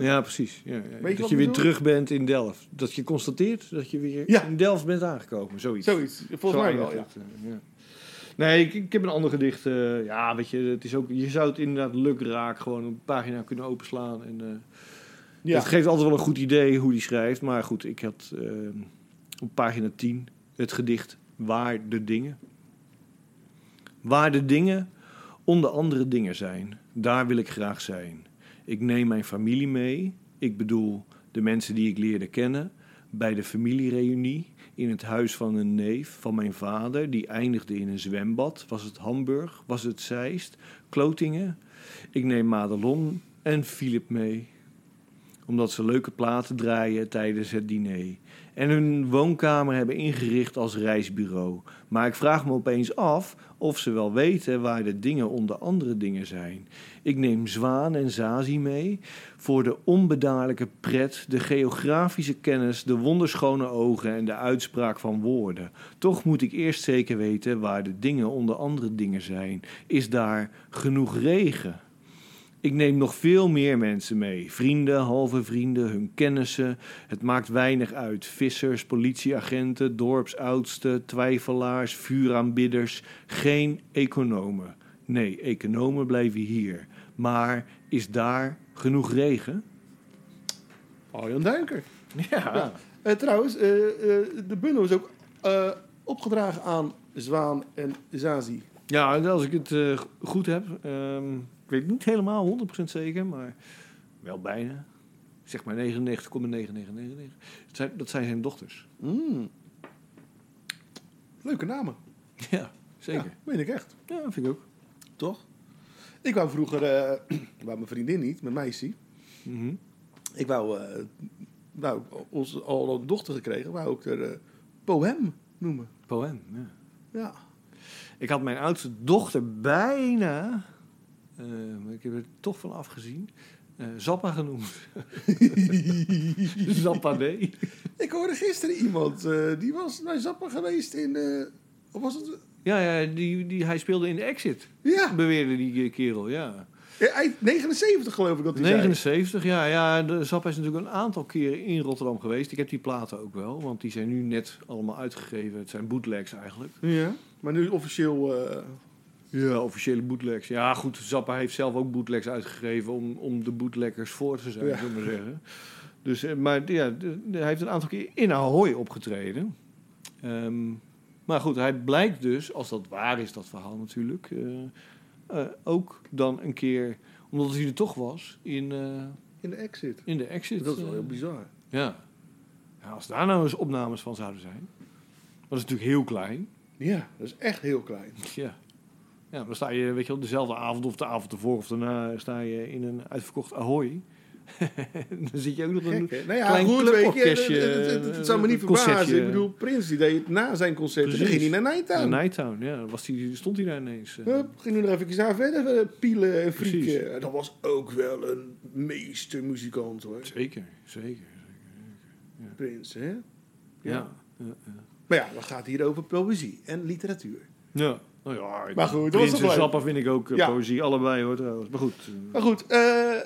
eh, Ja, precies. Ja, ja. Dat ik je weer terug bent in Delft. Dat je constateert dat je weer in Delft bent aangekomen. Zoiets. Zoiets, volgens Zo mij wel, ja. Nee, ik, ik heb een ander gedicht. eh, ja, weet je, het is ook, je zou het inderdaad lukraak gewoon een pagina kunnen openslaan. En, eh, Ja. Het geeft altijd wel een goed idee hoe die schrijft. Maar goed, ik had eh, op pagina 10 het gedicht Waar de dingen. Waar de dingen onder andere dingen zijn, daar wil ik graag zijn. Ik neem mijn familie mee, ik bedoel de mensen die ik leerde kennen, bij de familiereunie in het huis van een neef van mijn vader, die eindigde in een zwembad. Was het Hamburg, was het Zeist, Klotingen? Ik neem Madelon en Philip mee omdat ze leuke platen draaien tijdens het diner. En hun woonkamer hebben ingericht als reisbureau. Maar ik vraag me opeens af of ze wel weten waar de dingen onder andere dingen zijn. Ik neem Zwaan en Zazie mee voor de onbedaarlijke pret, de geografische kennis, de wonderschone ogen en de uitspraak van woorden. Toch moet ik eerst zeker weten waar de dingen onder andere dingen zijn. Is daar genoeg regen? Ik neem nog veel meer mensen mee. Vrienden, halve vrienden, hun kennissen. Het maakt weinig uit. Vissers, politieagenten, dorpsoudsten, twijfelaars, vuuraanbidders. Geen economen. Nee, economen blijven hier. Maar is daar genoeg regen? Arjan Duinker. Ja. Eh, trouwens, eh, de bundel is ook eh, opgedragen aan Zwaan en Zazie. Ja, als ik het eh, goed heb. ehm, ik weet niet helemaal 100% zeker, maar wel bijna. Zeg maar 99,9999. Dat zijn, dat zijn zijn dochters. Mm. Leuke namen. Ja, zeker. Ja, meen ik echt. Ja, dat vind ik ook. Toch? Ik wou vroeger, eh wou mijn vriendin niet, mijn meisje. Mhm. Ik wou, eh nou, ons al een dochter gekregen, wou ik er eh, Poem noemen. Poem, ja. Ja. Ik had mijn oudste dochter bijna, maar ik heb er toch van afgezien, Zappa genoemd. Zappa D. Ik hoorde gisteren iemand, die was naar Zappa geweest in, of was het? Ja, ja die, die, hij speelde in de Exit, Ja, beweerde die eh, kerel, ja. eh, eind 79 geloof ik dat hij zei. 79, ja. ja de Zappa is natuurlijk een aantal keren in Rotterdam geweest. Ik heb die platen ook wel, want die zijn nu net allemaal uitgegeven. Het zijn bootlegs eigenlijk. Ja, maar nu officieel... eh, Ja, officiële bootlegs. Ja, goed, Zappa heeft zelf ook bootlegs uitgegeven om, om de bootleggers voor te zijn, Ja. zullen maar zeggen. Dus, eh, maar ja, hij heeft een aantal keer in Ahoy opgetreden. Ehm, maar goed, hij blijkt dus, als dat waar is, dat verhaal natuurlijk, eh, eh, ook dan een keer, omdat hij er toch was, in, eh, in de exit. in de exit. Dat is wel heel bizar. ja. ja. Als daar nou eens opnames van zouden zijn. Dat is natuurlijk heel klein. Ja, dat is echt heel klein. Ja. Ja, dan sta je, weet je wel, dezelfde avond of de avond ervoor of daarna sta je in een uitverkocht Ahoy. dan zit je ook nog een Gek? Nou ja, klein goed, cluborkestje, het, het, het, het zou me niet verbazen. Ik bedoel, Prins die deed het na zijn concert. Dan ging hij naar Nighttown. Naar Nighttown, ja. Was die, stond hij daar ineens. eh. Hup, ging nu nog even naar verder eh, pielen en frieken. Dat was ook wel een meestermuzikant hoor. Zeker, zeker. Prins, hè? Ja. Ja. ja. Maar ja, dan gaat hier over poëzie en literatuur. Ja. Nou ja, Maar goed, Prins en? Zappa vind ik ook eh, Ja. poëzie, allebei hoor trouwens. Maar goed. eh. Maar goed, eh,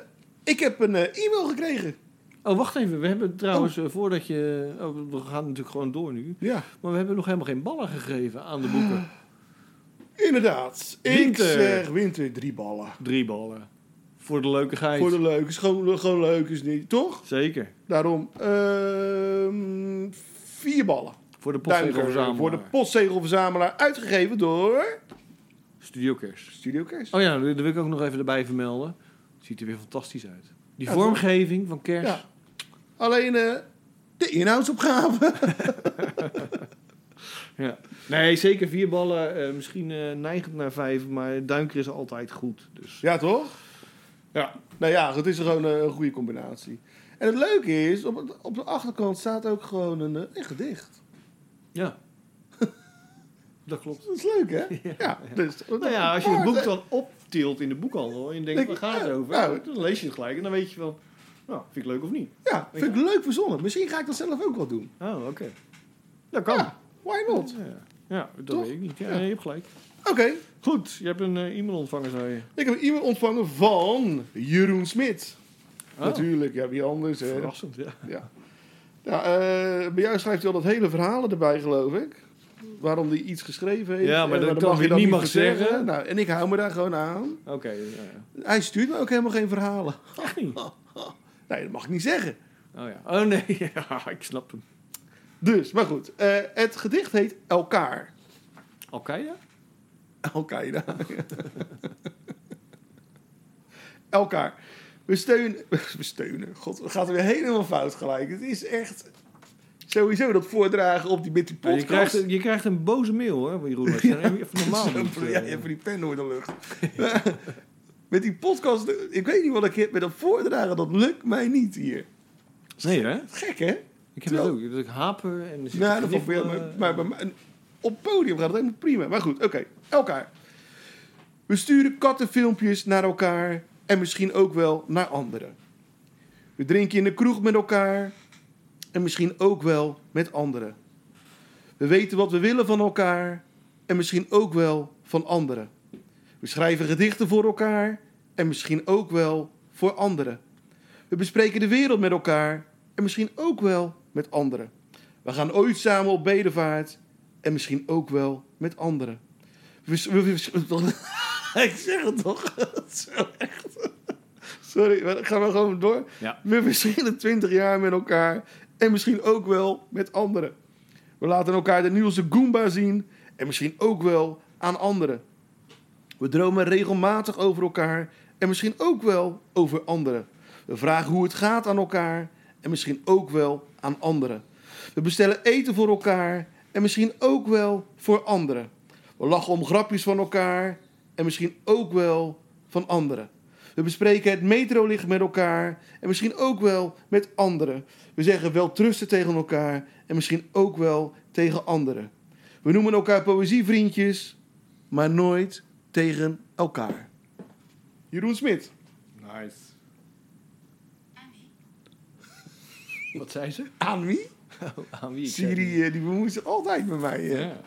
ik heb een eh, e-mail gekregen. Oh, wacht even. We hebben trouwens, eh, voordat je... Oh, we gaan natuurlijk gewoon door nu. Ja, Maar we hebben nog helemaal geen ballen gegeven aan de boeken. inderdaad. Winter. Ik zeg winter, drie ballen. Drie ballen. Voor de leukigheid. Voor de leuk, is gewoon, gewoon leuk is niet, toch? Zeker. Daarom ehm, vier ballen. Voor de postzegelverzamelaar. voor de postzegelverzamelaar, uitgegeven door Studio Kerst. Studio Kerst. Oh ja, dat wil ik ook nog even erbij vermelden. Ziet er weer fantastisch uit. Die Ja, vormgeving van Kerst. Ja. Alleen eh, de inhoudsopgave. Ja. Nee, zeker vier ballen. eh, misschien eh, neigend naar vijf, maar Duinker is altijd goed. Dus. Ja, toch? Ja. Nou ja, het is gewoon een goede combinatie. En het leuke is, op, het- op de achterkant staat ook gewoon een, een gedicht. Ja. dat klopt. Dat is leuk, hè? Ja. dus, Nou ja, als je Maar, boek dan optilt in de boekhandel en je denkt, Denk waar gaat het over? nou. dan lees je het gelijk en dan weet je wel, nou, vind ik leuk of niet. Ja, vind ik leuk verzonnen. Misschien ga ik dat zelf ook wel doen. Oh, oké. Dat kan. Ja, why not? Ja, ja dat Toch? weet ik niet. Ja, Ja. je hebt gelijk. Oké, Goed, je hebt een eh, e-mail ontvangen, zei je. ik heb een e-mail ontvangen van Jeroen Smit. Oh. Natuurlijk, ja, wie anders. Hè? Verrassend, ja. Ja. ja eh, bij jou schrijft hij al dat hele verhalen erbij, geloof ik. Waarom hij iets geschreven heeft. Ja, maar en dat kan je dan niet mag vertellen. zeggen. Nou, en ik hou me daar gewoon aan. Oké, ja, ja. Hij stuurt me ook helemaal geen verhalen. Niet? Nee, dat mag ik niet zeggen. Oh ja. Oh nee, ja, ik snap hem. Dus, maar goed. eh, het gedicht heet Elkaar. Al-Qaeda? Al-Qaeda. Elkaar. We steunen... We steunen. God, het gaat weer helemaal fout gelijk. Het is echt... Sowieso dat voordragen op die, met die Ja, podcast. je, krijgt, je krijgt een boze mail hoor, Jeroen. Dan even normaal Zo, ja, eh. van die pen door de lucht. met die podcast... Ik weet niet wat ik heb met dat voordragen. Dat lukt mij niet hier. Nee hè? Gek, hè? Ik heb het ook. Dat ik haper en er zit Nou, dat vond ik eh, maar, maar, maar op podium gaat het helemaal prima. Maar goed, oké. Elkaar. We sturen kattenfilmpjes naar elkaar en misschien ook wel naar anderen. We drinken in de kroeg met elkaar en misschien ook wel met anderen. We weten wat we willen van elkaar en misschien ook wel van anderen. We schrijven gedichten voor elkaar en misschien ook wel voor anderen. We bespreken de wereld met elkaar en misschien ook wel met anderen. We gaan ooit samen op bedevaart en misschien ook wel met anderen. We, we- we- ik zeg het toch? Zo echt. Sorry, maar gaan we gewoon door. Ja. We verschillen twintig jaar met elkaar en misschien ook wel met anderen. We laten elkaar de nieuwste Goomba zien en misschien ook wel aan anderen. We dromen regelmatig over elkaar en misschien ook wel over anderen. We vragen hoe het gaat aan elkaar en misschien ook wel aan anderen. We bestellen eten voor elkaar en misschien ook wel voor anderen. We lachen om grapjes van elkaar en misschien ook wel van anderen. We bespreken het metrolicht met elkaar en misschien ook wel met anderen. We zeggen wel trusten tegen elkaar en misschien ook wel tegen anderen. We noemen elkaar poëzievriendjes, maar nooit tegen elkaar. Jeroen Smit. Nice. Wat zei ze? Aan wie? Aan wie? Siri eh, die bemoeit zich altijd met mij. eh. Ja.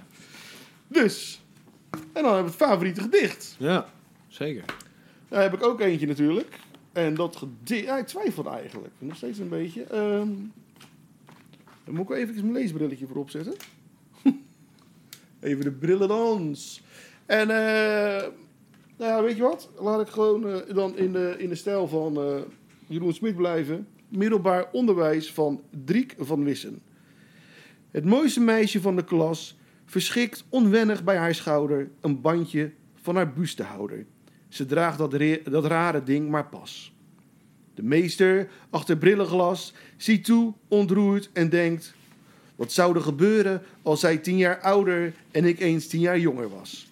Dus. En dan hebben we het favoriete gedicht. ja, zeker. Daar heb ik ook eentje natuurlijk. En dat gedicht... Ja, ik twijfel eigenlijk. Nog steeds een beetje. Ehm, dan moet ik even mijn leesbrilletje voor opzetten. even de brillendans. En eh nou ja, weet je wat? Laat ik gewoon eh, dan in de, in de stijl van eh, Jeroen Smit blijven. Middelbaar onderwijs van Driek van Wissen. Het mooiste meisje van de klas verschikt onwennig bij haar schouder een bandje van haar bustehouder. Ze draagt dat, dat rare ding maar pas. De meester, achter brillenglas, ziet toe, ontroerd en denkt... Wat zou er gebeuren als zij tien jaar ouder en ik eens tien jaar jonger was?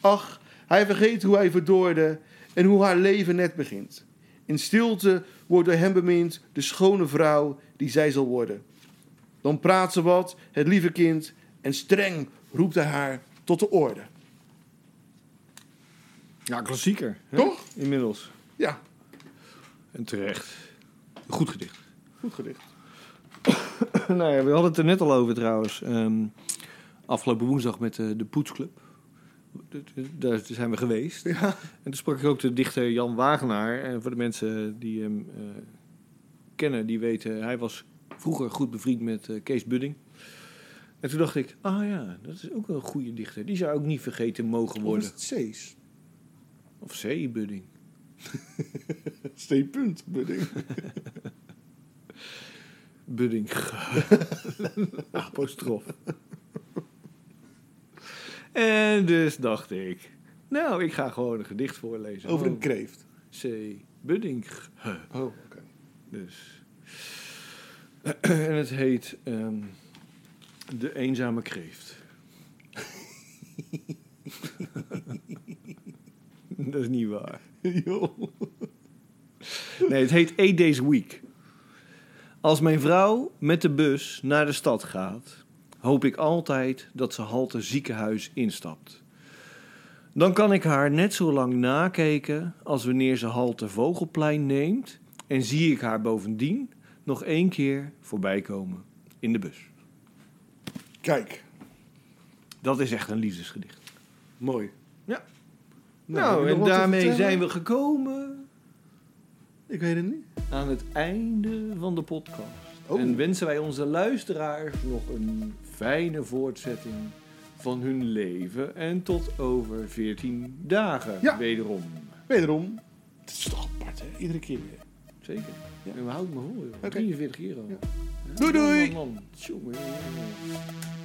Ach, hij vergeet hoe hij verdoorde en hoe haar leven net begint. In stilte wordt door hem bemind de schone vrouw die zij zal worden. Dan praat ze wat, het lieve kind, en streng roept hij haar tot de orde. Ja, klassieker. hè? Toch? Inmiddels. Ja, En terecht. Goed gedicht. goed gedicht. nou ja, we hadden het er net al over trouwens. Ehm, afgelopen woensdag met eh, de Poetsclub. Daar zijn we geweest. Ja. En toen sprak ik ook de dichter Jan Wagenaar. En voor de mensen die hem eh, kennen, die weten... Hij was vroeger goed bevriend met eh, Kees Budding. En toen dacht ik, ah ja, dat is ook een goede dichter. Die zou ook niet vergeten mogen Of worden. is het C's? Of C. Budding. C-punt, bedoel Budding. Apostrof. En dus dacht ik, nou, ik ga gewoon een gedicht voorlezen. Over een kreeft. C. Budding. Oh, oké. Dus. en het heet ehm, De Eenzame Kreeft. Dat is niet waar. Joh. Nee, het heet Eight Days Week. Als mijn vrouw met de bus naar de stad gaat, hoop ik altijd dat ze halte ziekenhuis instapt. Dan kan ik haar net zo lang nakijken als wanneer ze halte Vogelplein neemt en zie ik haar bovendien nog één keer voorbij komen in de bus. Kijk, Dat is echt een liefdesgedicht. mooi. Nou, Nou, en daarmee zijn we gekomen Ik weet het niet. aan het einde van de podcast. Oh. En wensen wij onze luisteraars nog een fijne voortzetting van hun leven. En tot over 14 dagen Ja. wederom. Wederom. Het is toch apart, hè? Iedere keer weer. Zeker. Ja. En we houden me voor, joh. Oké. 43 euro. Ja. Doei, doei. Man, man, man. Tjonge, jonge, jonge.